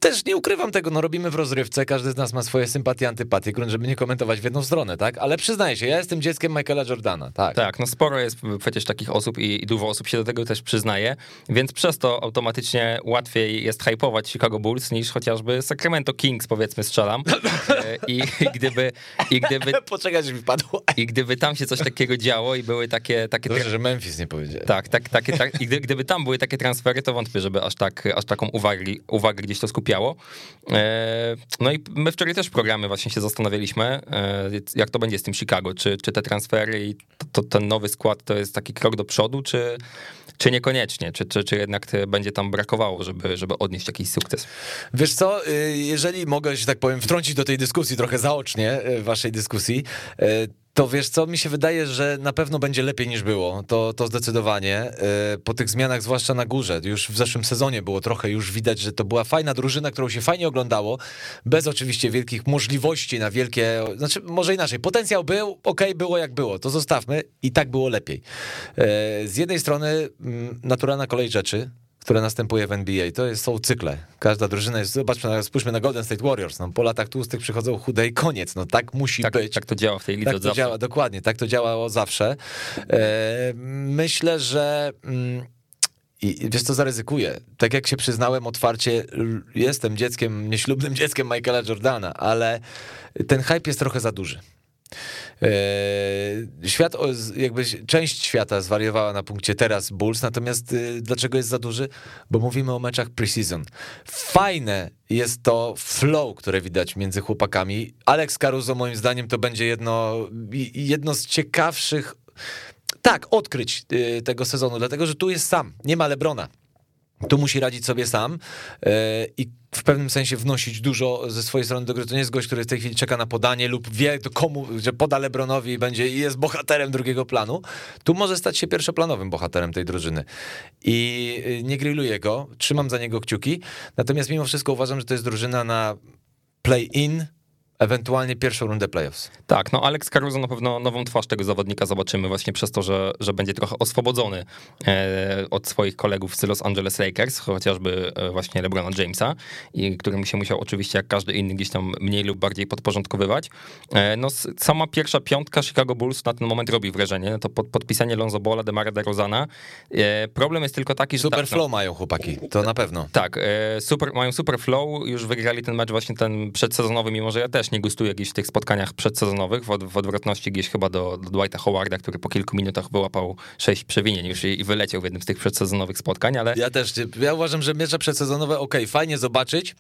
też nie ukrywam tego, no robimy w rozrywce, każdy z nas ma swoje sympatie, antypatie, grunt, żeby nie komentować w jedną stronę, tak? Ale przyznaję się, ja jestem dzieckiem Michaela Jordana, tak. Tak, no sporo jest przecież takich osób i, i dużo osób się do tego też przyznaje, więc przez to automatycznie łatwiej jest hypować Chicago Bulls niż chociażby Sacramento Kings, powiedzmy, strzelam. E, I, i gdyby, i gdyby Poczekaj, mi padło. I gdyby tam się coś takiego działo i były takie... takie Dobrze, że Memphis nie powiedział. tak, tak, takie, tak, i gdy, gdyby tam były takie transfery, to wątpię, żeby aż, tak, aż taką uwagę, uwagę gdzieś to skupiało. E, no i my wczoraj też w programie właśnie się zastanawialiśmy, e, jak to będzie z tym Chicago, czy, czy te transfery i to, to, ten nowy skład to jest taki krok do przodu, czy, czy niekoniecznie, czy, czy, czy jednak będzie tam brakowało, żeby, żeby odnieść jakiś sukces. Wiesz co, y, jeżeli mogę, że tak powiem, wtrącić do tej dyskusji trochę zaocznie, y, waszej dyskusji, y, to wiesz co, mi się wydaje, że na pewno będzie lepiej niż było. To, to zdecydowanie. Y, Po tych zmianach, zwłaszcza na górze, już w zeszłym sezonie było trochę już widać, że to była fajna drużyna, którą się fajnie oglądało, bez oczywiście wielkich możliwości na wielkie, znaczy może inaczej, potencjał był, okej, było jak było, to zostawmy i tak było lepiej. Y, Z jednej strony mm, naturalna kolej rzeczy, które następuje w NBA. To jest, są cykle. Każda drużyna jest, zobaczmy, spójrzmy na Golden State Warriors. No, po latach tłustych przychodzą chude i koniec. No tak musi Tak, być. tak to działa w tej lidze Tak to zawsze. działa, dokładnie, tak to działało zawsze. E, myślę, że mm, i wiesz co, zaryzykuję. Tak jak się przyznałem otwarcie, jestem dzieckiem, nieślubnym dzieckiem Michaela Jordana, ale ten hype jest trochę za duży. E, Świat, jakby część świata zwariowała na punkcie teraz Bulls, natomiast y, dlaczego jest za duży? Bo mówimy o meczach preseason. Fajne jest to flow, które widać między chłopakami. Alex Caruso moim zdaniem to będzie jedno, jedno z ciekawszych tak, odkryć y, tego sezonu, dlatego że tu jest sam, nie ma Lebrona. Tu musi radzić sobie sam e, i w pewnym sensie wnosić dużo ze swojej strony do gry. To nie jest gość, który w tej chwili czeka na podanie lub wie do komu, że poda Lebronowi i będzie i jest bohaterem drugiego planu. Tu może stać się pierwszoplanowym bohaterem tej drużyny. I y, nie grilluję go, trzymam za niego kciuki. Natomiast mimo wszystko uważam, że to jest drużyna na play-in, ewentualnie pierwszą rundę playoffs. Tak, no Alex Caruso na pewno nową twarz tego zawodnika zobaczymy właśnie przez to, że, że będzie trochę oswobodzony e, od swoich kolegów z Los Angeles Lakers, chociażby e, właśnie LeBrona Jamesa, i którym się musiał oczywiście jak każdy inny gdzieś tam mniej lub bardziej podporządkowywać. E, no sama pierwsza piątka Chicago Bulls na ten moment robi wrażenie, to pod, podpisanie Lonzo Balla, Demara DeRozana. E, problem jest tylko taki, że Super tak, no, flow mają chłopaki, to na pewno. tak, e, super, mają super flow, już wygrali ten mecz właśnie ten przedsezonowy, mimo że ja też nie gustuję gdzieś w tych spotkaniach przedsezonowych, w, od, w odwrotności gdzieś chyba do, do Dwighta Howarda, który po kilku minutach wyłapał sześć przewinień już i, i wyleciał w jednym z tych przedsezonowych spotkań, ale Ja też, ja uważam, że mecze przedsezonowe, okej, fajnie zobaczyć,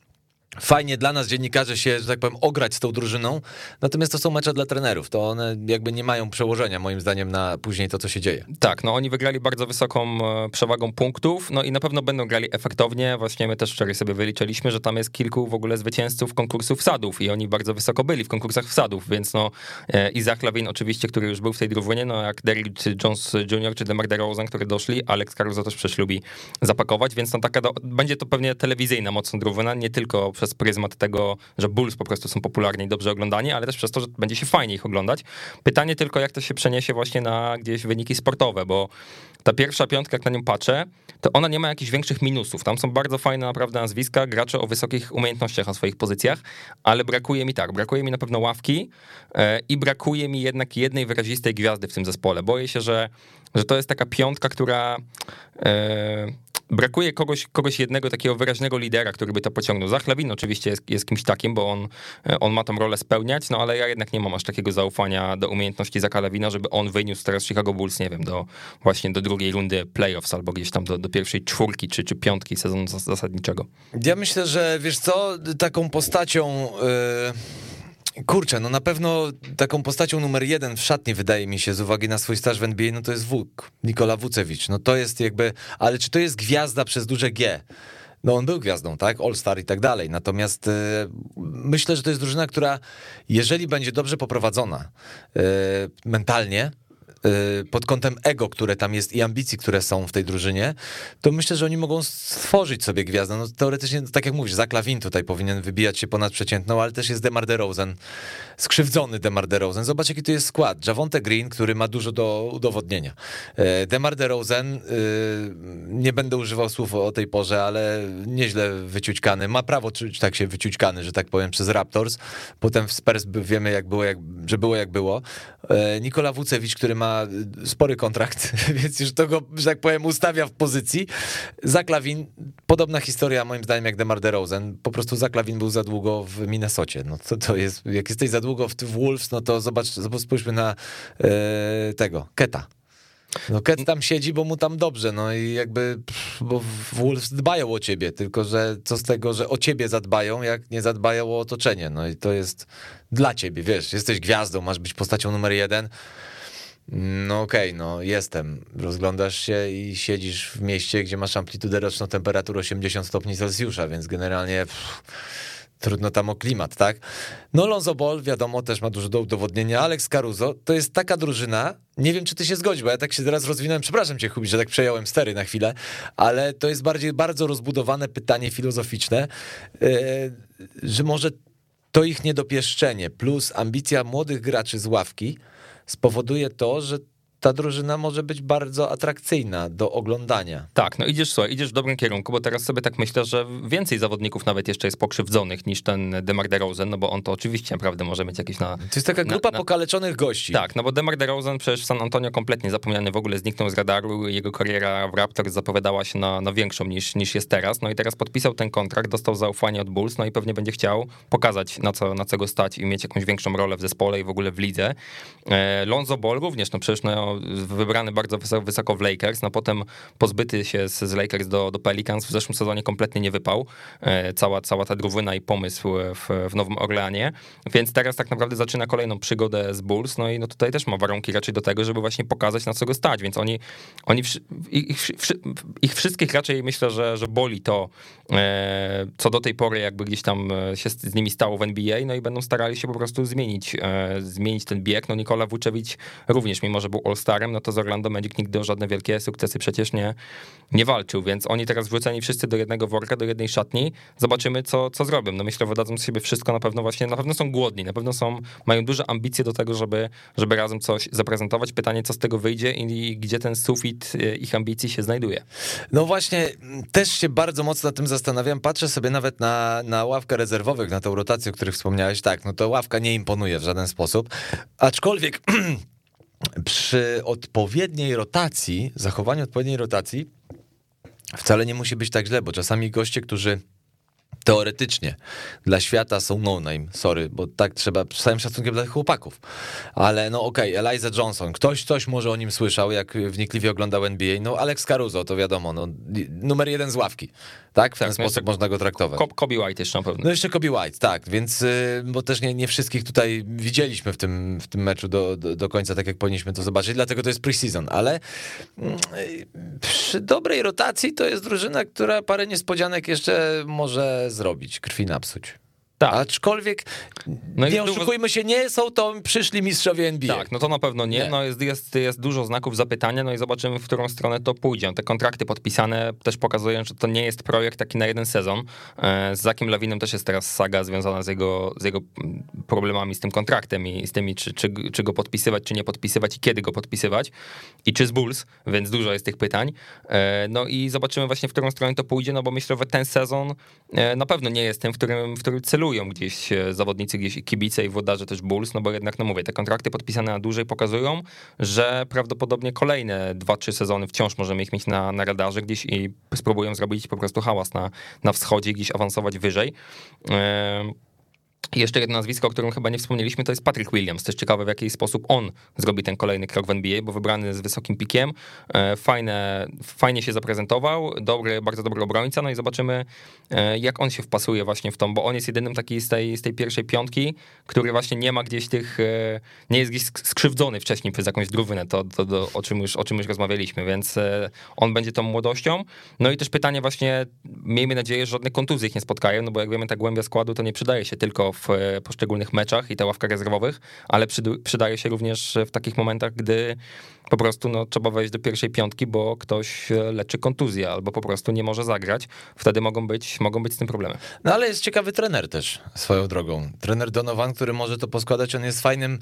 fajnie dla nas, dziennikarzy, się, że tak powiem, ograć z tą drużyną, natomiast to są mecze dla trenerów, to one jakby nie mają przełożenia, moim zdaniem, na później to, co się dzieje. Tak, no oni wygrali bardzo wysoką e, przewagą punktów, no i na pewno będą grali efektownie, właśnie my też wczoraj sobie wyliczyliśmy, że tam jest kilku w ogóle zwycięzców konkursów wsadów i oni bardzo wysoko byli w konkursach wsadów, więc no e, Izach Lawin oczywiście, który już był w tej drużynie, no jak Derrick Jones Jr. czy DeMar DeRozan, które doszli, Alex Caruso też przecież lubi zapakować, więc no taka, do, będzie to pewnie telewizyjna mocno drużyna, nie tylko przez przez pryzmat tego, że Bulls po prostu są popularni i dobrze oglądani, ale też przez to, że będzie się fajnie ich oglądać. Pytanie tylko, jak to się przeniesie właśnie na gdzieś wyniki sportowe, bo ta pierwsza piątka, jak na nią patrzę, to ona nie ma jakichś większych minusów. Tam są bardzo fajne naprawdę nazwiska, gracze o wysokich umiejętnościach na swoich pozycjach, ale brakuje mi tak, brakuje mi na pewno ławki e, i brakuje mi jednak jednej wyrazistej gwiazdy w tym zespole. Boję się, że, że to jest taka piątka, która... E, brakuje kogoś, kogoś jednego takiego wyraźnego lidera, który by to pociągnął. Zachlawin oczywiście jest, jest kimś takim, bo on, on ma tą rolę spełniać, no ale ja jednak nie mam aż takiego zaufania do umiejętności Zaka Lewina, żeby on wyniósł teraz Chicago Bulls, nie wiem, do właśnie do drugiej rundy playoffs albo gdzieś tam do, do pierwszej czwórki czy, czy piątki sezonu zasadniczego. Ja myślę, że wiesz co, taką postacią... Yy Kurczę, no na pewno taką postacią numer jeden w szatni wydaje mi się z uwagi na swój staż w NBA, no to jest Wóg, Nikola Wucewicz. No to jest jakby, ale czy to jest gwiazda przez duże G? No on był gwiazdą, tak? All-Star i tak dalej. Natomiast y, myślę, że to jest drużyna, która jeżeli będzie dobrze poprowadzona y, mentalnie, pod kątem ego, które tam jest i ambicji, które są w tej drużynie, to myślę, że oni mogą stworzyć sobie gwiazdę. No, teoretycznie, tak jak mówisz, Zaklawin tutaj powinien wybijać się ponad przeciętną, ale też jest Demar DeRozan, skrzywdzony Demar DeRozan. Zobacz, jaki tu jest skład. Javonte Green, który ma dużo do udowodnienia. Y, Demar DeRozan, y, nie będę używał słów o tej porze, ale nieźle wyciućkany. Ma prawo czuć tak się wyciućkany, że tak powiem, przez Raptors. Potem w Spurs wiemy, jak było, jak, że było jak było. Nikola Wucewicz, który ma spory kontrakt, więc już to go, że tak powiem, ustawia w pozycji. Zaklawin, podobna historia moim zdaniem jak DeMar DeRozan, po prostu Zaklawin był za długo w Minnesocie. No to, to jest, jak jesteś za długo w, Wolves, no to zobacz, spójrzmy na e, tego, Keta. No Ket tam siedzi, bo mu tam dobrze, no i jakby, bo Wolves dbają o ciebie, tylko że co z tego, że o ciebie zadbają, jak nie zadbają o otoczenie, no i to jest dla ciebie, wiesz, jesteś gwiazdą, masz być postacią numer jeden, no okej, okay, no jestem. Rozglądasz się i siedzisz w mieście, gdzie masz amplitudę roczną temperaturę 80 stopni Celsjusza, więc generalnie pff, trudno tam o klimat, tak? No Lonzo Ball, wiadomo, też ma dużo do udowodnienia. Alex Caruso, to jest taka drużyna, nie wiem, czy ty się zgodzisz, bo ja tak się teraz rozwinąłem, przepraszam cię, Hubi, że tak przejąłem stery na chwilę, ale to jest bardziej bardzo rozbudowane pytanie filozoficzne, yy, że może to ich niedopieszczenie plus ambicja młodych graczy z ławki, spowoduje to, że ta drużyna może być bardzo atrakcyjna do oglądania. Tak, no idziesz, słuchaj, idziesz w dobrym kierunku, bo teraz sobie tak myślę, że więcej zawodników nawet jeszcze jest pokrzywdzonych niż ten DeMar DeRozan, no bo on to oczywiście naprawdę może mieć jakieś na... To jest taka grupa na, na... pokaleczonych gości. Tak, no bo DeMar DeRozan przecież San Antonio kompletnie zapomniany w ogóle zniknął z radaru, jego kariera w Raptors zapowiadała się na, na większą niż, niż jest teraz, no i teraz podpisał ten kontrakt, dostał zaufanie od Bulls, no i pewnie będzie chciał pokazać na co, na co go stać i mieć jakąś większą rolę w zespole i w ogóle w lidze. E, Lonzo Ball również, no przecież no, wybrany bardzo wysoko w Lakers, no potem pozbyty się z, z Lakers do, do Pelicans w zeszłym sezonie kompletnie nie wypał. E, cała, cała ta drużyna i pomysł w, w Nowym Orleanie, więc teraz tak naprawdę zaczyna kolejną przygodę z Bulls, no i no tutaj też ma warunki raczej do tego, żeby właśnie pokazać na co go stać, więc oni, oni ich, ich, ich wszystkich raczej myślę, że, że boli to, e, co do tej pory jakby gdzieś tam e, się z nimi stało w NBA, no i będą starali się po prostu zmienić, zmienić ten bieg. No Nikola Vucevic również, mimo że był All-Starem, no to z Orlando Magic nigdy o żadne wielkie sukcesy przecież nie, nie walczył, więc oni teraz wrzuceni wszyscy do jednego worka, do jednej szatni, zobaczymy co, co zrobią. No myślę, wydadzą z siebie wszystko, na pewno właśnie, na pewno są głodni, na pewno są, mają duże ambicje do tego, żeby, żeby razem coś zaprezentować. Pytanie, co z tego wyjdzie i gdzie ten sufit e, ich ambicji się znajduje. No właśnie, też się bardzo mocno nad tym zastanawiam, patrzę sobie nawet na, na ławkę rezerwowych, na tą rotację, o której wspomniałeś, tak, no to ławka nie imponuje w żaden sposób, aczkolwiek przy odpowiedniej rotacji, zachowaniu odpowiedniej rotacji, wcale nie musi być tak źle, bo czasami goście, którzy teoretycznie dla świata są no-name, sorry, bo tak trzeba, z całym szacunkiem dla tych chłopaków. Ale no okej, okay, Eliza Johnson, ktoś coś może o nim słyszał, jak wnikliwie oglądał NBA, no Alex Caruso, to wiadomo, no, numer jeden z ławki, tak? W ten tak, sposób można go traktować. Kobe White jeszcze na pewno. No jeszcze Kobe White, tak, więc, y, bo też nie, nie wszystkich tutaj widzieliśmy w tym, w tym meczu do, do, do końca, tak jak powinniśmy to zobaczyć, dlatego to jest preseason, ale mm, y, przy dobrej rotacji to jest drużyna, która parę niespodzianek jeszcze może zrobić, krwi napsuć. Tak. Aczkolwiek no nie oszukujmy się, nie są to przyszli mistrzowie NBA. Tak, no to na pewno nie. nie. No jest, jest, jest dużo znaków zapytania, no i zobaczymy, w którą stronę to pójdzie. Te kontrakty podpisane też pokazują, że to nie jest projekt taki na jeden sezon. E, z Zakiem Lawinem też jest teraz saga związana z jego, z jego problemami z tym kontraktem i z tymi, czy, czy, czy go podpisywać, czy nie podpisywać i kiedy go podpisywać. I czy z Bulls, więc dużo jest tych pytań. E, no i zobaczymy właśnie, w którą stronę to pójdzie, no bo myślę, że ten sezon e, na pewno nie jest tym, w którym, w którym celują gdzieś e, zawodnicy, gdzieś kibice i włodarze też Bulls, no bo jednak, no mówię, te kontrakty podpisane na dłużej pokazują, że prawdopodobnie kolejne 2-3 sezony wciąż możemy ich mieć na, na radarze gdzieś i spróbują zrobić po prostu hałas na, na wschodzie, gdzieś awansować wyżej. Yy jeszcze jedno nazwisko, o którym chyba nie wspomnieliśmy, to jest Patrick Williams. Też ciekawe, w jaki sposób on zrobi ten kolejny krok w NBA, bo wybrany z wysokim pikiem. E, fajne, fajnie się zaprezentował, dobry, bardzo dobry obrońca, no i zobaczymy, e, jak on się wpasuje właśnie w tą, bo on jest jedynym taki z tej, z tej pierwszej piątki, który właśnie nie ma gdzieś tych, e, nie jest gdzieś skrzywdzony wcześniej przez jakąś drówynę, to, to, to o, czym już, o czym już rozmawialiśmy, więc on będzie tą młodością. No i też pytanie właśnie, miejmy nadzieję, że żadne kontuzje ich nie spotkają, no bo jak wiemy, ta głębia składu to nie przydaje się tylko w e, poszczególnych meczach i te ławka rezerwowych, ale przydaje się również w takich momentach, gdy po prostu no, trzeba wejść do pierwszej piątki, bo ktoś e, leczy kontuzję albo po prostu nie może zagrać. Wtedy mogą być, mogą być z tym problemy. No ale jest ciekawy trener też swoją drogą. Trener Donovan, który może to poskładać, on jest fajnym,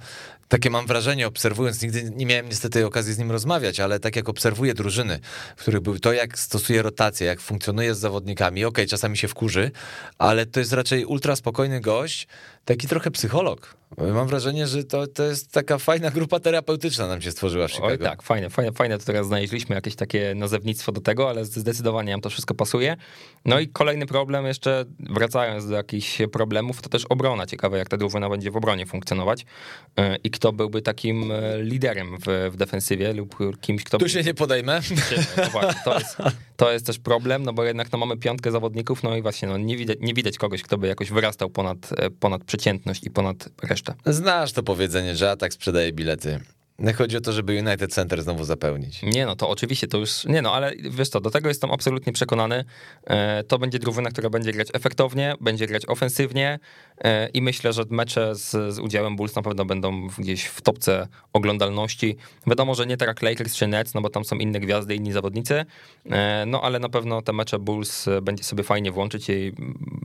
takie mam wrażenie, obserwując, nigdy nie miałem niestety okazji z nim rozmawiać, ale tak jak obserwuję drużyny, w których był to, jak stosuje rotację, jak funkcjonuje z zawodnikami, okej, okay, czasami się wkurzy, ale to jest raczej ultra spokojny gość, taki trochę psycholog. Mam wrażenie, że to, to jest taka fajna grupa terapeutyczna nam się stworzyła w Chicago. Oj tak, fajne, fajne, fajne to teraz znaleźliśmy jakieś takie nazewnictwo do tego, ale zdecydowanie nam to wszystko pasuje. No i kolejny problem jeszcze, wracając do jakichś problemów, to też obrona. Ciekawe jak ta drużyna będzie w obronie funkcjonować e, i kto byłby takim e, liderem w, w defensywie lub kimś, kto... Tu się nie podejmę. No właśnie, to jest, to jest też problem, no bo jednak no, mamy piątkę zawodników, no i właśnie no, nie, widać, nie widać kogoś, kto by jakoś wyrastał ponad, e, ponad przeciętność i ponad resztę. Znasz to powiedzenie, że atak sprzedaje bilety. No chodzi o to, żeby United Center znowu zapełnić. Nie no, to oczywiście to już, nie no, ale wiesz co, do tego jestem absolutnie przekonany. E, to będzie drużyna, która będzie grać efektownie, będzie grać ofensywnie e, i myślę, że mecze z, z udziałem Bulls na pewno będą gdzieś w topce oglądalności. Wiadomo, że nie tak jak Lakers czy Nets, no bo tam są inne gwiazdy, inni zawodnicy, e, no ale na pewno te mecze Bulls będzie sobie fajnie włączyć i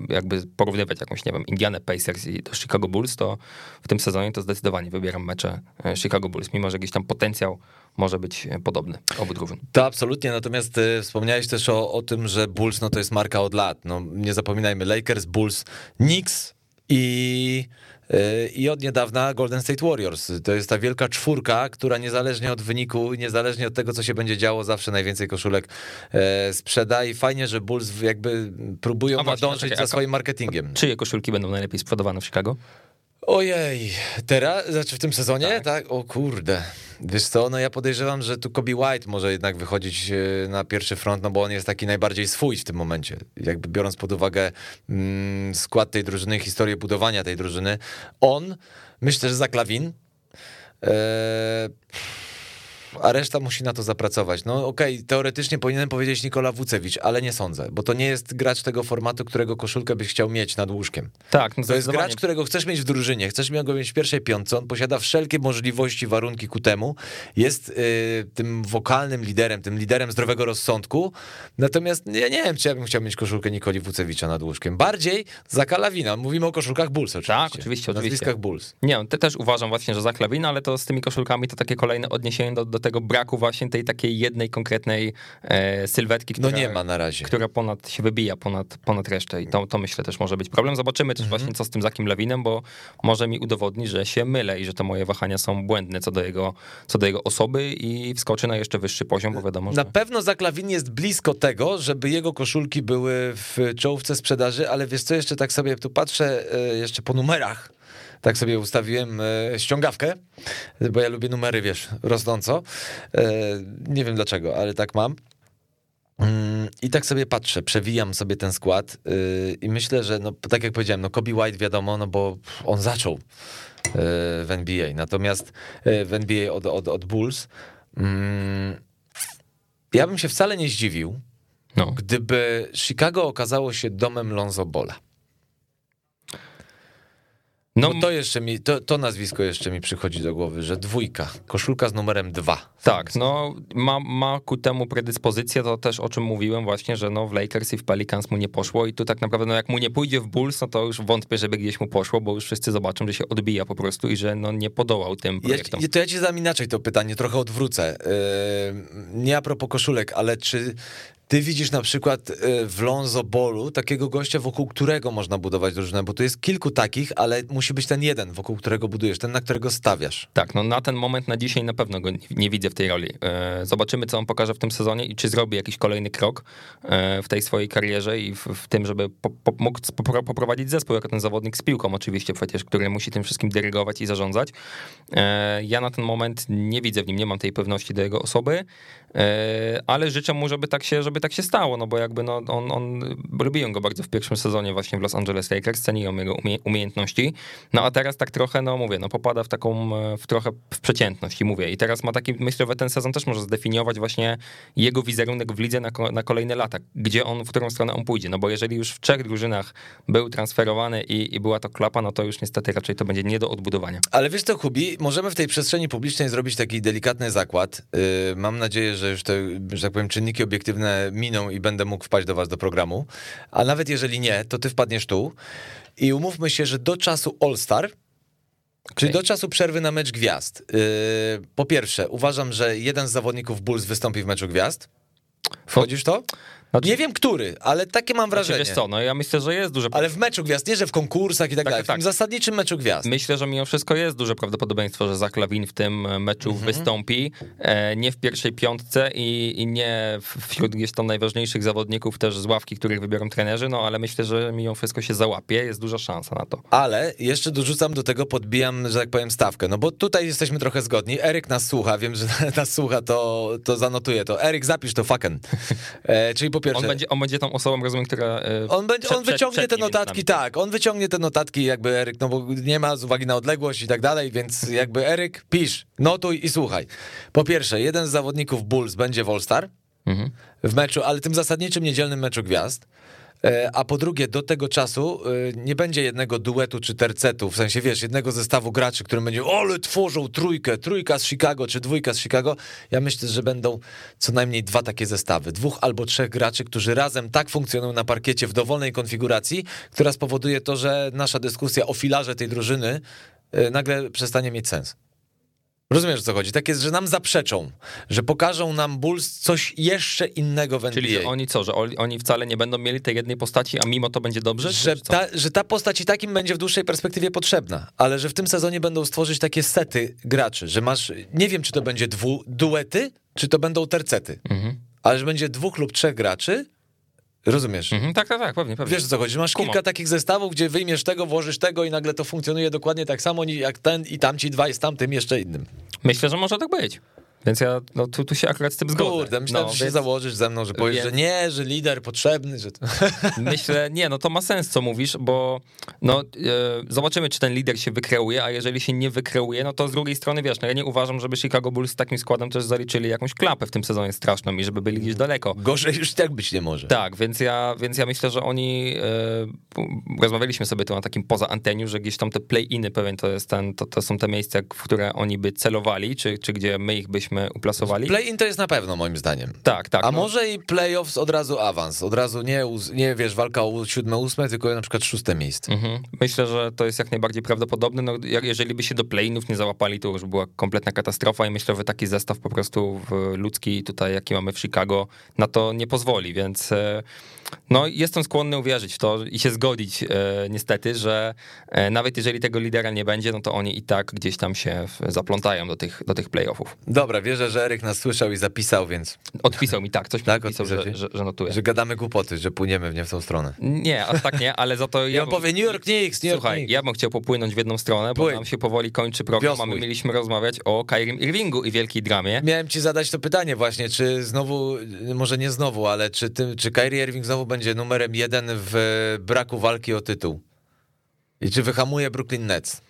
jakby porównywać jakąś, nie wiem, Indiana Pacers i do Chicago Bulls, to w tym sezonie to zdecydowanie wybieram mecze Chicago Bulls mimo że jakiś tam potencjał może być podobny obu drużyn. To absolutnie, natomiast y, wspomniałeś też o, o tym, że Bulls no to jest marka od lat. No, nie zapominajmy, Lakers, Bulls, Knicks i y, i od niedawna Golden State Warriors. To jest ta wielka czwórka, która niezależnie od wyniku, niezależnie od tego, co się będzie działo, zawsze najwięcej koszulek e, sprzeda i fajnie, że Bulls jakby próbują nadążyć za swoim marketingiem. Czyje koszulki będą najlepiej sprzedawane w Chicago? Ojej, teraz, znaczy w tym sezonie? Tak. tak. O kurde. Wiesz co, no ja podejrzewam, że tu Kobe White może jednak wychodzić e, na pierwszy front, no bo on jest taki najbardziej swój w tym momencie. Jakby biorąc pod uwagę mm, skład tej drużyny, historię budowania tej drużyny. On, myślę, że za Klawin. Eee, a reszta musi na to zapracować. No okej, okay, teoretycznie powinienem powiedzieć Nikola Wucewicz, ale nie sądzę, bo to nie jest gracz tego formatu, którego koszulkę byś chciał mieć nad łóżkiem. Tak, no to jest gracz, którego chcesz mieć w drużynie, chcesz go mieć w pierwszej piątce, on posiada wszelkie możliwości, warunki ku temu, jest yy, tym wokalnym liderem, tym liderem zdrowego rozsądku, natomiast ja nie wiem, czy ja bym chciał mieć koszulkę Nikoli Wucewicza nad łóżkiem. Bardziej za Kalawina, mówimy o koszulkach Bulls oczywiście. Tak, oczywiście, oczywiście. Nazwiskach Bulls. Nie, te też uważam właśnie, że za Kalawina, ale to z tymi koszulkami to takie kolejne odniesienie do, do do tego braku właśnie tej takiej jednej konkretnej e, sylwetki, która, no nie ma na razie. która ponad się wybija ponad, ponad resztę i to, to myślę też może być problem. Zobaczymy też mhm. właśnie co z tym Zakim Lewinem, bo może mi udowodni, że się mylę i że te moje wahania są błędne co do jego, co do jego osoby i wskoczy na jeszcze wyższy poziom, bo wiadomo, Na pewno Zak Lewin jest blisko tego, żeby jego koszulki były w czołówce sprzedaży, ale wiesz co, jeszcze tak sobie tu patrzę e, jeszcze po numerach, tak sobie ustawiłem e, ściągawkę, bo ja lubię numery, wiesz, rosnąco. E, nie wiem dlaczego, ale tak mam. Mm, I tak sobie patrzę, przewijam sobie ten skład i myślę, że no, tak jak powiedziałem, no Kobe White wiadomo, no bo on zaczął w NBA, natomiast w NBA od, od, od Bulls mm, ja bym się wcale nie zdziwił, no. gdyby Chicago okazało się domem Lonzo Bola. No, to jeszcze mi, to, to, nazwisko jeszcze mi przychodzi do głowy, że dwójka, koszulka z numerem dwa. Tak, no ma, ma ku temu predyspozycję, to też o czym mówiłem właśnie, że no w Lakers i w Pelicans mu nie poszło i tu tak naprawdę no jak mu nie pójdzie w Bulls, no to już wątpię, żeby gdzieś mu poszło, bo już wszyscy zobaczą, że się odbija po prostu i że no nie podołał tym projektom. Ja, to ja ci zadam inaczej to pytanie, trochę odwrócę. Yy, nie a propos koszulek, ale czy ty widzisz na przykład y, w Lonzo Bolu takiego gościa, wokół którego można budować drużynę, bo tu jest kilku takich, ale musi być ten jeden, wokół którego budujesz, ten, na którego stawiasz. Tak, no na ten moment, na dzisiaj na pewno go nie widzę w tej roli. E, zobaczymy, co on pokaże w tym sezonie i czy zrobi jakiś kolejny krok e, w tej swojej karierze i w, w tym, żeby po, po, mógł poprowadzić zespół jako ten zawodnik z piłką oczywiście przecież, który musi tym wszystkim dyrygować i zarządzać. E, ja na ten moment nie widzę w nim, nie mam tej pewności do jego osoby, ale życzę mu, żeby tak się, żeby tak się stało, no bo jakby no, on, on lubiłem go bardzo w pierwszym sezonie właśnie w Los Angeles Lakers, ceniłem jego umie, umiejętności, no a teraz tak trochę, no mówię, no popada w taką, w trochę w przeciętność i mówię, i teraz ma taki, myślę, że ten sezon też może zdefiniować właśnie jego wizerunek w lidze na, na kolejne lata, gdzie on, w którą stronę on pójdzie, no bo jeżeli już w trzech drużynach był transferowany i, i była to klapa, no to już niestety raczej to będzie nie do odbudowania. Ale wiesz co, Kubi, możemy w tej przestrzeni publicznej zrobić taki delikatny zakład. Yy, mam nadzieję, że już te, że tak powiem, czynniki obiektywne miną i będę mógł wpaść do was do programu. A nawet jeżeli nie, to ty wpadniesz tu i umówmy się, że do czasu All-Star, okay. czyli do czasu przerwy na mecz gwiazd, yy, po pierwsze, uważam, że jeden z zawodników Bulls wystąpi w meczu gwiazd. Wchodzisz to? Znaczy... Nie wiem, który, ale takie mam wrażenie. Znaczy, wiesz co, no ja myślę, że jest duże... Ale w meczu gwiazd, nie że w konkursach i tak, tak dalej, tak. w zasadniczym meczu gwiazd. Myślę, że mimo wszystko jest duże prawdopodobieństwo, że Zach Lawin w tym meczu mhm. wystąpi, e, nie w pierwszej piątce i, i nie wśród gdzieś tam najważniejszych zawodników też z ławki, których wybiorą trenerzy, no ale myślę, że mimo wszystko się załapie, jest duża szansa na to. Ale jeszcze dorzucam do tego, podbijam, że tak powiem, stawkę, no bo tutaj jesteśmy trochę zgodni, Eryk nas słucha, wiem, że nas słucha, to, to zanotuję to. Eryk, zapisz to fucking. E, czyli po pierwsze... On będzie, on będzie tą osobą, rozumiem, która. E, on, będzie, przed, on wyciągnie przed, te notatki, tak. On wyciągnie te notatki, jakby Eryk, no bo nie ma z uwagi na odległość i tak dalej, więc jakby Eryk, pisz, notuj i słuchaj. Po pierwsze, jeden z zawodników Bulls będzie w All-Star mhm. w meczu, ale tym zasadniczym niedzielnym meczu gwiazd. E, a po drugie, do tego czasu e, nie będzie jednego duetu czy tercetu, w sensie wiesz, jednego zestawu graczy, którym będzie, ole, tworzą trójkę, trójka z Chicago czy dwójka z Chicago. Ja myślę, że będą co najmniej dwa takie zestawy. Dwóch albo trzech graczy, którzy razem tak funkcjonują na parkiecie w dowolnej konfiguracji, która spowoduje to, że nasza dyskusja o filarze tej drużyny e, nagle przestanie mieć sens. Rozumiesz, o co chodzi? Tak jest, że nam zaprzeczą, że pokażą nam Bulls coś jeszcze innego w NBA. Czyli że oni co, że oni wcale nie będą mieli tej jednej postaci, a mimo to będzie dobrze? Że ta, że ta postać i takim będzie w dłuższej perspektywie potrzebna, ale że w tym sezonie będą stworzyć takie sety graczy, że masz, nie wiem, czy to będzie dwu, duety, czy to będą tercety, mhm. ale że będzie dwóch lub trzech graczy, Rozumiesz? Mhm, tak, tak, tak, pewnie, pewnie. Wiesz co chodzi? Masz kilka takich zestawów, gdzie wyjmiesz tego, włożysz tego i nagle to funkcjonuje dokładnie tak samo jak ten i tamci dwa i z tamtym jeszcze innym. Myślę, że może tak być. Więc ja no, tu, tu się akurat z tym zgodzę. Kurde, myślałem, no, że więc... się założysz ze mną, że powiesz, więc... że nie, że lider potrzebny, że... Myślę, nie, no to ma sens, co mówisz, bo no, e, zobaczymy, czy ten lider się wykreuje, a jeżeli się nie wykreuje, no to z drugiej strony, wiesz, no ja nie uważam, żeby Chicago Bulls z takim składem też zaliczyli jakąś klapę w tym sezonie straszną i żeby byli gdzieś daleko. Gorzej już tak być nie może. Tak, więc ja, więc ja myślę, że oni, e, rozmawialiśmy sobie tu na takim poza anteniu, że gdzieś tam te play-iny pewien to jest ten, to, to są te miejsca, w które oni by celowali, czy, czy gdzie my ich byśmy byśmy uplasowali. Play-in to jest na pewno moim zdaniem. Tak, tak. A no. może i playoffs od razu awans, od razu nie, nie wiesz, walka o siódme, ósme, tylko na przykład szóste miejsce. Mhm. Myślę, że to jest jak najbardziej prawdopodobne. No, jeżeli by się do play-inów nie załapali, to już była kompletna katastrofa i myślę, że taki zestaw po prostu ludzki tutaj, jaki mamy w Chicago, na to nie pozwoli, więc e, no, jestem skłonny uwierzyć w to i się zgodzić e, niestety, że e, nawet jeżeli tego lidera nie będzie, no to oni i tak gdzieś tam się zaplątają do tych, do tych playoffów. Dobra, wierzę, że Eryk nas słyszał i zapisał, więc... Odpisał mi, tak, coś mi Tak, odpisał, że, że, że notuje. Że gadamy głupoty, że płyniemy w nie w tą stronę. Nie, aż tak nie, ale za to... I on powie New York Knicks, New York Słuchaj, Knicks. ja bym chciał popłynąć w jedną stronę, bo Płyń. nam się powoli kończy program, a my Wiosłuj. mieliśmy rozmawiać o Kairim Irvingu i wielkiej dramie. Miałem ci zadać to pytanie właśnie, czy znowu, może nie znowu, ale czy, ty, czy Kyrie Irving znowu będzie numerem jeden w braku walki o tytuł? I czy wyhamuje Brooklyn Nets?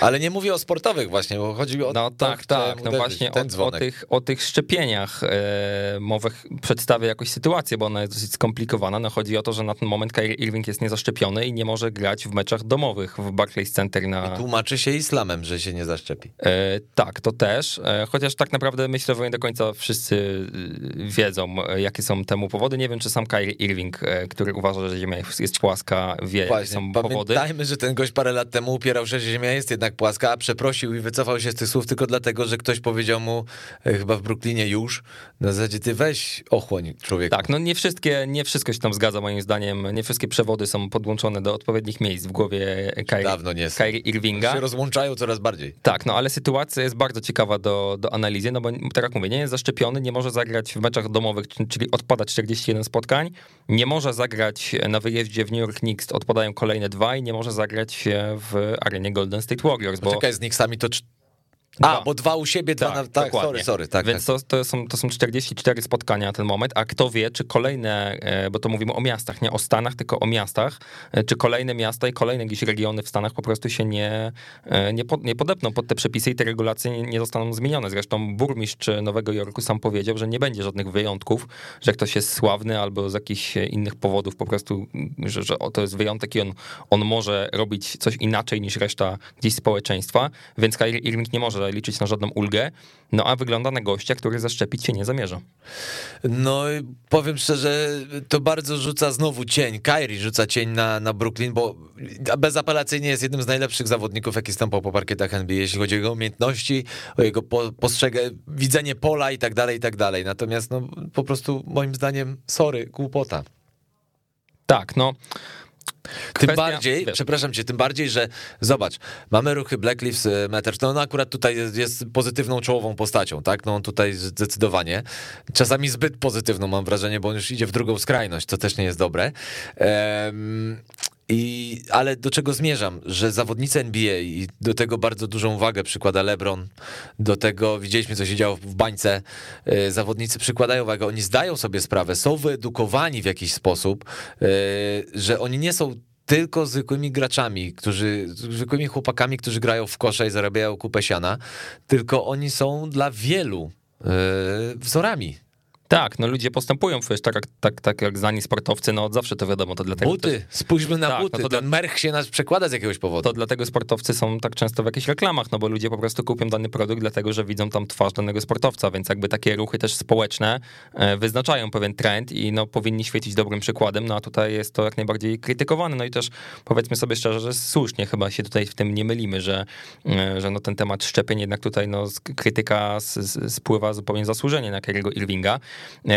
Ale nie mówię o sportowych właśnie, bo chodzi mi o No tak, tak, no właśnie o, o, tych, o tych szczepieniach e, mowę przedstawię jakąś sytuację, bo ona jest dosyć skomplikowana. No chodzi o to, że na ten moment Kyrie Irving jest niezaszczepiony i nie może grać w meczach domowych w Barclays Center na... Tłumaczy się islamem, że się nie zaszczepi. E, tak, to też. E, chociaż tak naprawdę myślę, że nie do końca wszyscy e, wiedzą, e, jakie są temu powody. Nie wiem, czy sam Kyrie Irving, e, który uważa, że Ziemia jest- płaska, wie, jakie Właśnie, są powody. pamiętajmy, że ten gość parę lat temu upierał się, że Ziemia jest jednak płaska, a przeprosił i wycofał się z tych słów tylko dlatego, że ktoś powiedział mu, e, chyba w Brooklynie już, na zasadzie ty weź ochłoń człowieku. Tak, no nie wszystkie, nie wszystko się tam zgadza moim zdaniem. Nie wszystkie przewody są podłączone do odpowiednich miejsc w głowie Kyrie, Dawno nie. Kyrie Irvinga. się rozłączają coraz bardziej. Tak, no ale sytuacja jest bardzo ciekawa do, do analizy, no bo tak jak mówię, nie jest zaszczepiony, nie może zagrać w meczach domowych, czyli- czyli odpada 41 spotkań, nie może zagrać na wyjeździe w New York Knicks, odpadają kolejne dwa i nie może zagrać w arenie Golden State Warriors, bo Poczekaj, z Knicksami to... Dwa. A, bo dwa u siebie, dwa Tak, na... Tak, dokładnie. sorry, sorry. Tak, Więc tak. to, to, są, to są 44 spotkania na ten moment, a kto wie, czy kolejne, e, bo to mówimy o miastach, nie o Stanach, tylko o miastach, e, czy kolejne miasta i kolejne jakieś regiony w Stanach po prostu się nie, e, nie, pod, nie podepną pod te przepisy i te regulacje nie, nie zostaną zmienione. Zresztą burmistrz Nowego Jorku sam powiedział, że nie będzie żadnych wyjątków, że ktoś jest sławny albo z jakichś innych powodów po prostu, że, że o, to jest wyjątek i on, on może robić coś inaczej niż reszta gdzieś społeczeństwa, więc Kyrie Irving nie może liczyć na żadną ulgę, no a wygląda na gościa, który zaszczepić się nie zamierza. No i powiem szczerze, to bardzo rzuca znowu cień. Kyrie rzuca cień na, na Brooklyn, bo bezapelacyjnie jest jednym z najlepszych zawodników, jaki stąpał po parkietach NBA, jeśli chodzi o jego umiejętności, o jego po, postrzegę, widzenie pola i tak dalej, i tak dalej. Natomiast no po prostu moim zdaniem, sorry, głupota. Tak, no. Tym Kwestia- bardziej, wiesz. przepraszam cię, tym bardziej, że zobacz, mamy ruchy Black Lives Matter, no on akurat tutaj jest, jest pozytywną czołową postacią, tak? No on tutaj zdecydowanie, czasami zbyt pozytywną mam wrażenie, bo on już idzie w drugą skrajność, co też nie jest dobre. Em, i, ale do czego zmierzam? Że zawodnicy NBA i do tego bardzo dużą wagę przykłada LeBron, do tego widzieliśmy, co się działo w bańce, e, zawodnicy przykładają wagę, oni zdają sobie sprawę, są wyedukowani w jakiś sposób, e, że oni nie są tylko zwykłymi graczami, którzy, zwykłymi chłopakami, którzy grają w kosze i zarabiają kupę siana, tylko oni są dla wielu e, wzorami. Tak, no ludzie postępują, wiesz, tak, jak- tak, tak jak znani sportowcy, no od zawsze to wiadomo, to dlatego Buty, spójrzmy na Tak, buty, no to ten merch się nas przekłada z jakiegoś powodu. to dlatego sportowcy są tak często w jakichś reklamach, no bo ludzie po prostu kupią dany produkt, dlatego że widzą tam twarz danego sportowca, więc jakby takie ruchy też społeczne e, wyznaczają pewien trend i no powinni świecić dobrym przykładem, no a tutaj jest to jak najbardziej krytykowane, no i też powiedzmy sobie szczerze, że słusznie chyba się tutaj w tym nie mylimy, że, e, że no ten temat szczepień jednak tutaj no krytyka spływa zupełnie zasłużenie na Kyriego Irvinga,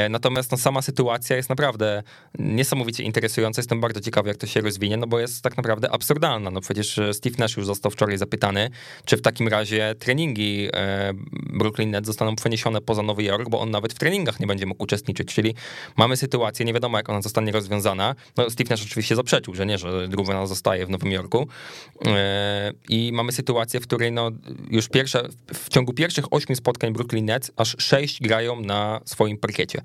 natomiast no sama sytuacja jest naprawdę niesamowicie interesująca, jestem bardzo ciekawy jak to się rozwinie, no bo jest tak naprawdę absurdalna, no przecież e, Steve Nash już został wczoraj zapytany, czy w takim razie treningi e, Brooklyn Nets zostaną przeniesione poza Nowy Jork, bo on nawet w treningach nie będzie mógł uczestniczyć, czyli mamy sytuację, nie wiadomo jak ona zostanie rozwiązana, no Steve Nash oczywiście zaprzeczył, że nie, że Druvena zostaje w Nowym Jorku. E, i mamy sytuację, w której no już pierwsze, w ciągu pierwszych ośmiu spotkań Brooklyn Nets aż sześć grają na swoim parkiecie,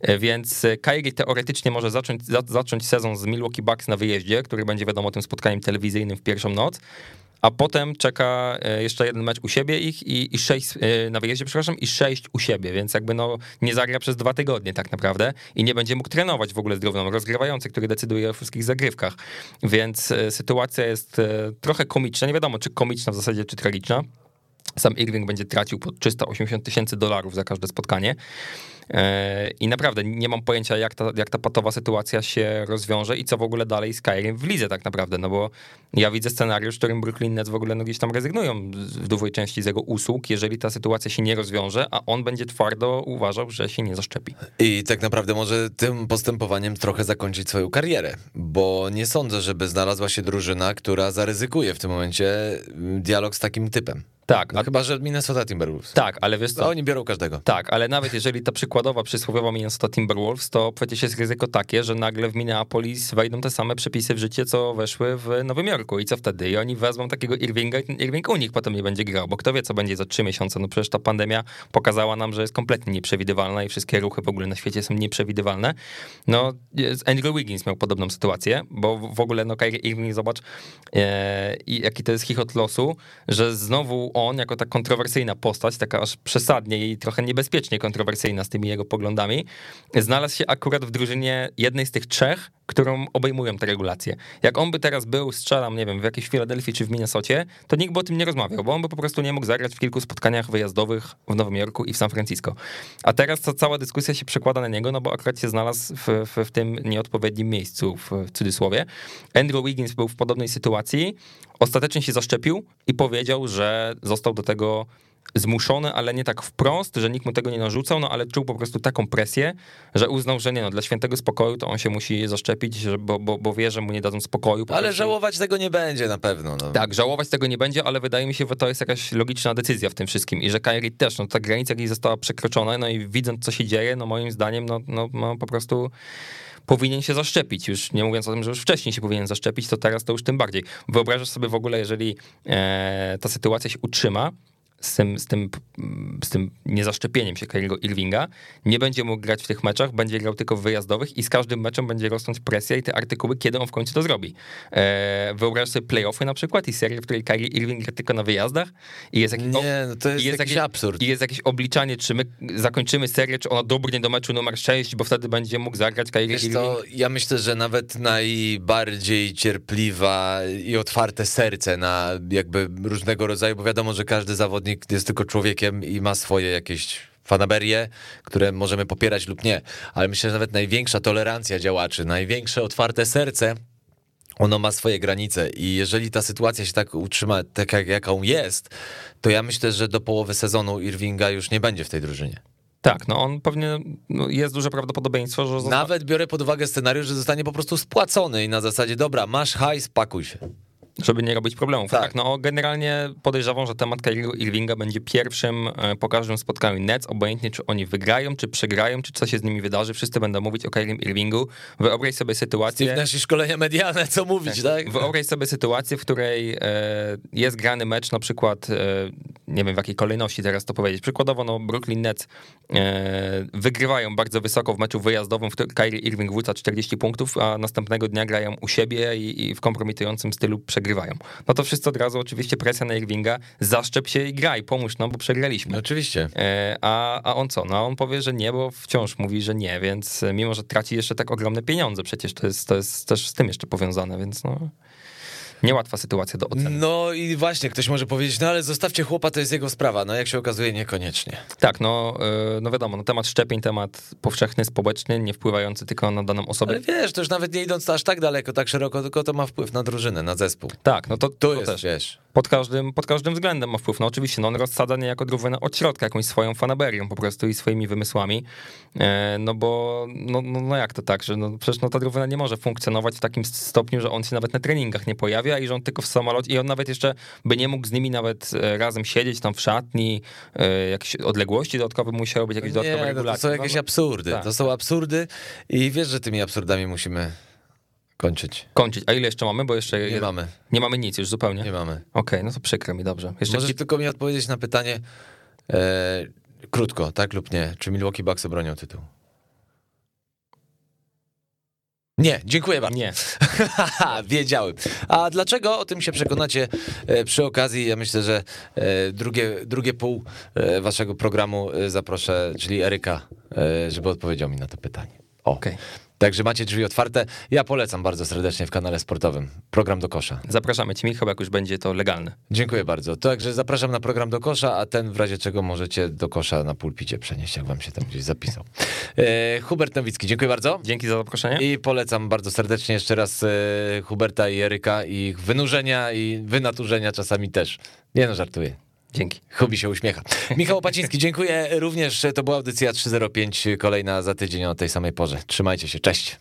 E, więc Kyrie teoretycznie może zacząć, za, zacząć sezon z Milwaukee Bucks na wyjeździe, który będzie wiadomo tym spotkaniem telewizyjnym w pierwszą noc, a potem czeka e, jeszcze jeden mecz u siebie ich i, i sześć e, na wyjeździe, przepraszam, i sześć u siebie, więc jakby no nie zagra przez dwa tygodnie tak naprawdę i nie będzie mógł trenować w ogóle z Drówną, rozgrywający, który decyduje o wszystkich zagrywkach, więc sytuacja jest trochę komiczna, nie wiadomo czy komiczna w zasadzie, czy tragiczna, sam Irving będzie tracił po 380 tysięcy dolarów za każde spotkanie. E, I naprawdę nie mam pojęcia, jak ta, jak ta patowa sytuacja się rozwiąże i co w ogóle dalej z Kyriem w lidze tak naprawdę, no bo ja widzę scenariusz, w którym Brooklyn Nets w ogóle no gdzieś tam rezygnują w dużej części z jego usług, jeżeli ta sytuacja się nie rozwiąże, a on będzie twardo uważał, że się nie zaszczepi. I tak naprawdę może tym postępowaniem trochę zakończyć swoją karierę, bo nie sądzę, żeby znalazła się drużyna, która zaryzykuje w tym momencie dialog z takim typem. Tak. No, a... chyba, że Minnesota Timberwolves. Tak, ale wiesz co? No, oni biorą każdego. Tak, ale nawet jeżeli ta przykładowa, przysłowiowa Minnesota Timberwolves, to przecież jest ryzyko takie, że nagle w Minneapolis wejdą te same przepisy w życie, co weszły w Nowym Jorku. I co wtedy? I oni wezmą takiego Irvinga i ten Irving u nich potem nie będzie grał, bo kto wie, co będzie za trzy miesiące. No przecież ta pandemia pokazała nam, że jest kompletnie nieprzewidywalna i wszystkie ruchy w ogóle na świecie są nieprzewidywalne. No, Andrew Wiggins miał podobną sytuację, bo w ogóle, no Kyrie Irving, zobacz, e, jaki to jest chichot losu, że znowu on, jako ta kontrowersyjna postać, taka aż przesadnie i trochę niebezpiecznie kontrowersyjna z tymi jego poglądami, znalazł się akurat w drużynie jednej z tych trzech, którą obejmują te regulacje. Jak on by teraz był, strzelam, nie wiem, w jakiejś Filadelfii czy w Minnesocie, to nikt by o tym nie rozmawiał, bo on by po prostu nie mógł zagrać w kilku spotkaniach wyjazdowych w Nowym Jorku i w San Francisco. A teraz ta cała dyskusja się przekłada na niego, no bo akurat się znalazł w, w, w tym nieodpowiednim miejscu, w, w cudzysłowie. Andrew Wiggins był w podobnej sytuacji, ostatecznie się zaszczepił i powiedział, że został do tego zmuszony, ale nie tak wprost, że nikt mu tego nie narzucał, no ale czuł po prostu taką presję, że uznał, że nie no, dla świętego spokoju to on się musi zaszczepić, bo, bo, bo wie, że mu nie dadzą spokoju. Ale prostu. żałować tego nie będzie na pewno. No. Tak, żałować tego nie będzie, ale wydaje mi się, że to jest jakaś logiczna decyzja w tym wszystkim i że Kyrie też, no ta granica gdzieś została przekroczona, no i widząc co się dzieje, no moim zdaniem, no, no, no po prostu powinien się zaszczepić. Już nie mówiąc o tym, że już wcześniej się powinien zaszczepić, to teraz to już tym bardziej. Wyobrażasz sobie w ogóle, jeżeli e, ta sytuacja się utrzyma, z tym, z tym, z tym niezaszczepieniem się Kyriego Irvinga, nie będzie mógł grać w tych meczach, będzie grał tylko w wyjazdowych i z każdym meczem będzie rosnąć presja i te artykuły, kiedy on w końcu to zrobi. Eee, wyobraź sobie playoffy na przykład i serię, w której Kyrie Irving gra tylko na wyjazdach i jest, jakiś, nie, no to jest, jest jakiś, absurd. I jest jakieś obliczanie, czy my zakończymy serię, czy ona dobrnie do meczu numer 6, bo wtedy będzie mógł zagrać Kyrie Wiesz Irving. To ja myślę, że nawet najbardziej cierpliwa i otwarte serce na jakby różnego rodzaju, bo wiadomo, że każdy zawodnik zawodnik jest tylko człowiekiem i ma swoje jakieś fanaberie, które możemy popierać lub nie, ale myślę, że nawet największa tolerancja działaczy, największe otwarte serce, ono ma swoje granice i jeżeli ta sytuacja się tak utrzyma, tak jak, jaką jest, to ja myślę, że do połowy sezonu Irvinga już nie będzie w tej drużynie. Tak, no on pewnie, no jest duże prawdopodobieństwo, że... Zosta... Nawet biorę pod uwagę scenariusz, że zostanie po prostu spłacony i na zasadzie, dobra, masz hajs, pakuj się. Żeby nie robić problemów. Tak. tak, no generalnie podejrzewam, że temat Kyriego Irvinga będzie pierwszym e, po każdym spotkaniu Nets, obojętnie czy oni wygrają, czy przegrają, czy co się z nimi wydarzy, wszyscy będą mówić o Kyrie Irvingu. Wyobraź sobie sytuację... Steve nasze szkolenia medialne, co mówić, tak? tak? Wyobraź sobie sytuację, w której e, jest grany mecz, na przykład, e, nie wiem w jakiej kolejności teraz to powiedzieć, przykładowo no Brooklyn Nets wygrywają bardzo wysoko w meczu wyjazdowym, w którym Kyrie Irving wrzuca 40 punktów, a następnego dnia grają u siebie i, i w kompromitującym stylu przegrywają przegrywają. No to wszyscy od razu oczywiście presja na Irvinga, zaszczep się i graj, pomóż nam, bo przegraliśmy. No oczywiście. E, a, a on co? No on powie, że nie, bo wciąż mówi, że nie, więc mimo, że traci jeszcze tak ogromne pieniądze, przecież to jest, to jest też z tym jeszcze powiązane, więc no niełatwa sytuacja do oceny. No i właśnie, ktoś może powiedzieć, no ale zostawcie chłopa, to jest jego sprawa. No jak się okazuje, niekoniecznie. Tak, no, y, no wiadomo, no, temat szczepień, temat powszechny, społeczny, nie wpływający tylko na daną osobę. Ale wiesz, to już nawet nie idąc aż tak daleko, tak szeroko, tylko to ma wpływ na drużynę, na zespół. Tak, no to, to, to jest, też. wiesz pod każdym, pod każdym względem ma wpływ. No oczywiście, no on rozsadza niejako drużynę od środka, jakąś swoją fanaberią po prostu i swoimi wymysłami, e, no bo, no, no, no, jak to tak, że no, przecież no, ta drużyna nie może funkcjonować w takim stopniu, że on się nawet na treningach nie pojawia i że on tylko w samolocie, i on nawet jeszcze by nie mógł z nimi nawet e, razem siedzieć tam w szatni, e, jakieś odległości dodatkowe musiały być, jakieś dodatkowe nie, regulacje. To są jakieś absurdy, tak. to są absurdy i wiesz, że tymi absurdami musimy Kończyć. Kończyć. A ile jeszcze mamy? Bo jeszcze. Nie mamy. Nie mamy nic już zupełnie. Nie mamy. Okej, okay, no to przykro mi, dobrze. Jeszcze Możesz ci... tylko mi odpowiedzieć na pytanie e, krótko, tak lub nie. Czy Milwaukee Bucks obronią tytuł? Nie, dziękuję bardzo. Nie. Wiedziałem. A dlaczego? O tym się przekonacie e, przy okazji. Ja myślę, że e, drugie, drugie pół e, waszego programu zaproszę, czyli Eryka, żeby odpowiedział mi na to pytanie. O. Okay. Także macie drzwi otwarte. Ja polecam bardzo serdecznie w kanale sportowym. Program do kosza. Zapraszamy Cię, Michał, jak już będzie to legalne. Dziękuję bardzo. Także zapraszam na program do kosza, a ten w razie czego możecie do kosza na pulpicie przenieść, jak wam się tam gdzieś zapisał. E, Hubert Nowicki, dziękuję bardzo. Dzięki za zaproszenie. I polecam bardzo serdecznie jeszcze raz e, Huberta i Eryka, ich wynurzenia i wynaturzenia czasami też. Nie no, żartuję. Dzięki. Hubi się uśmiecha. Michał Opaciński, dziękuję również. To była audycja 305, kolejna za tydzień o tej samej porze. Trzymajcie się, cześć.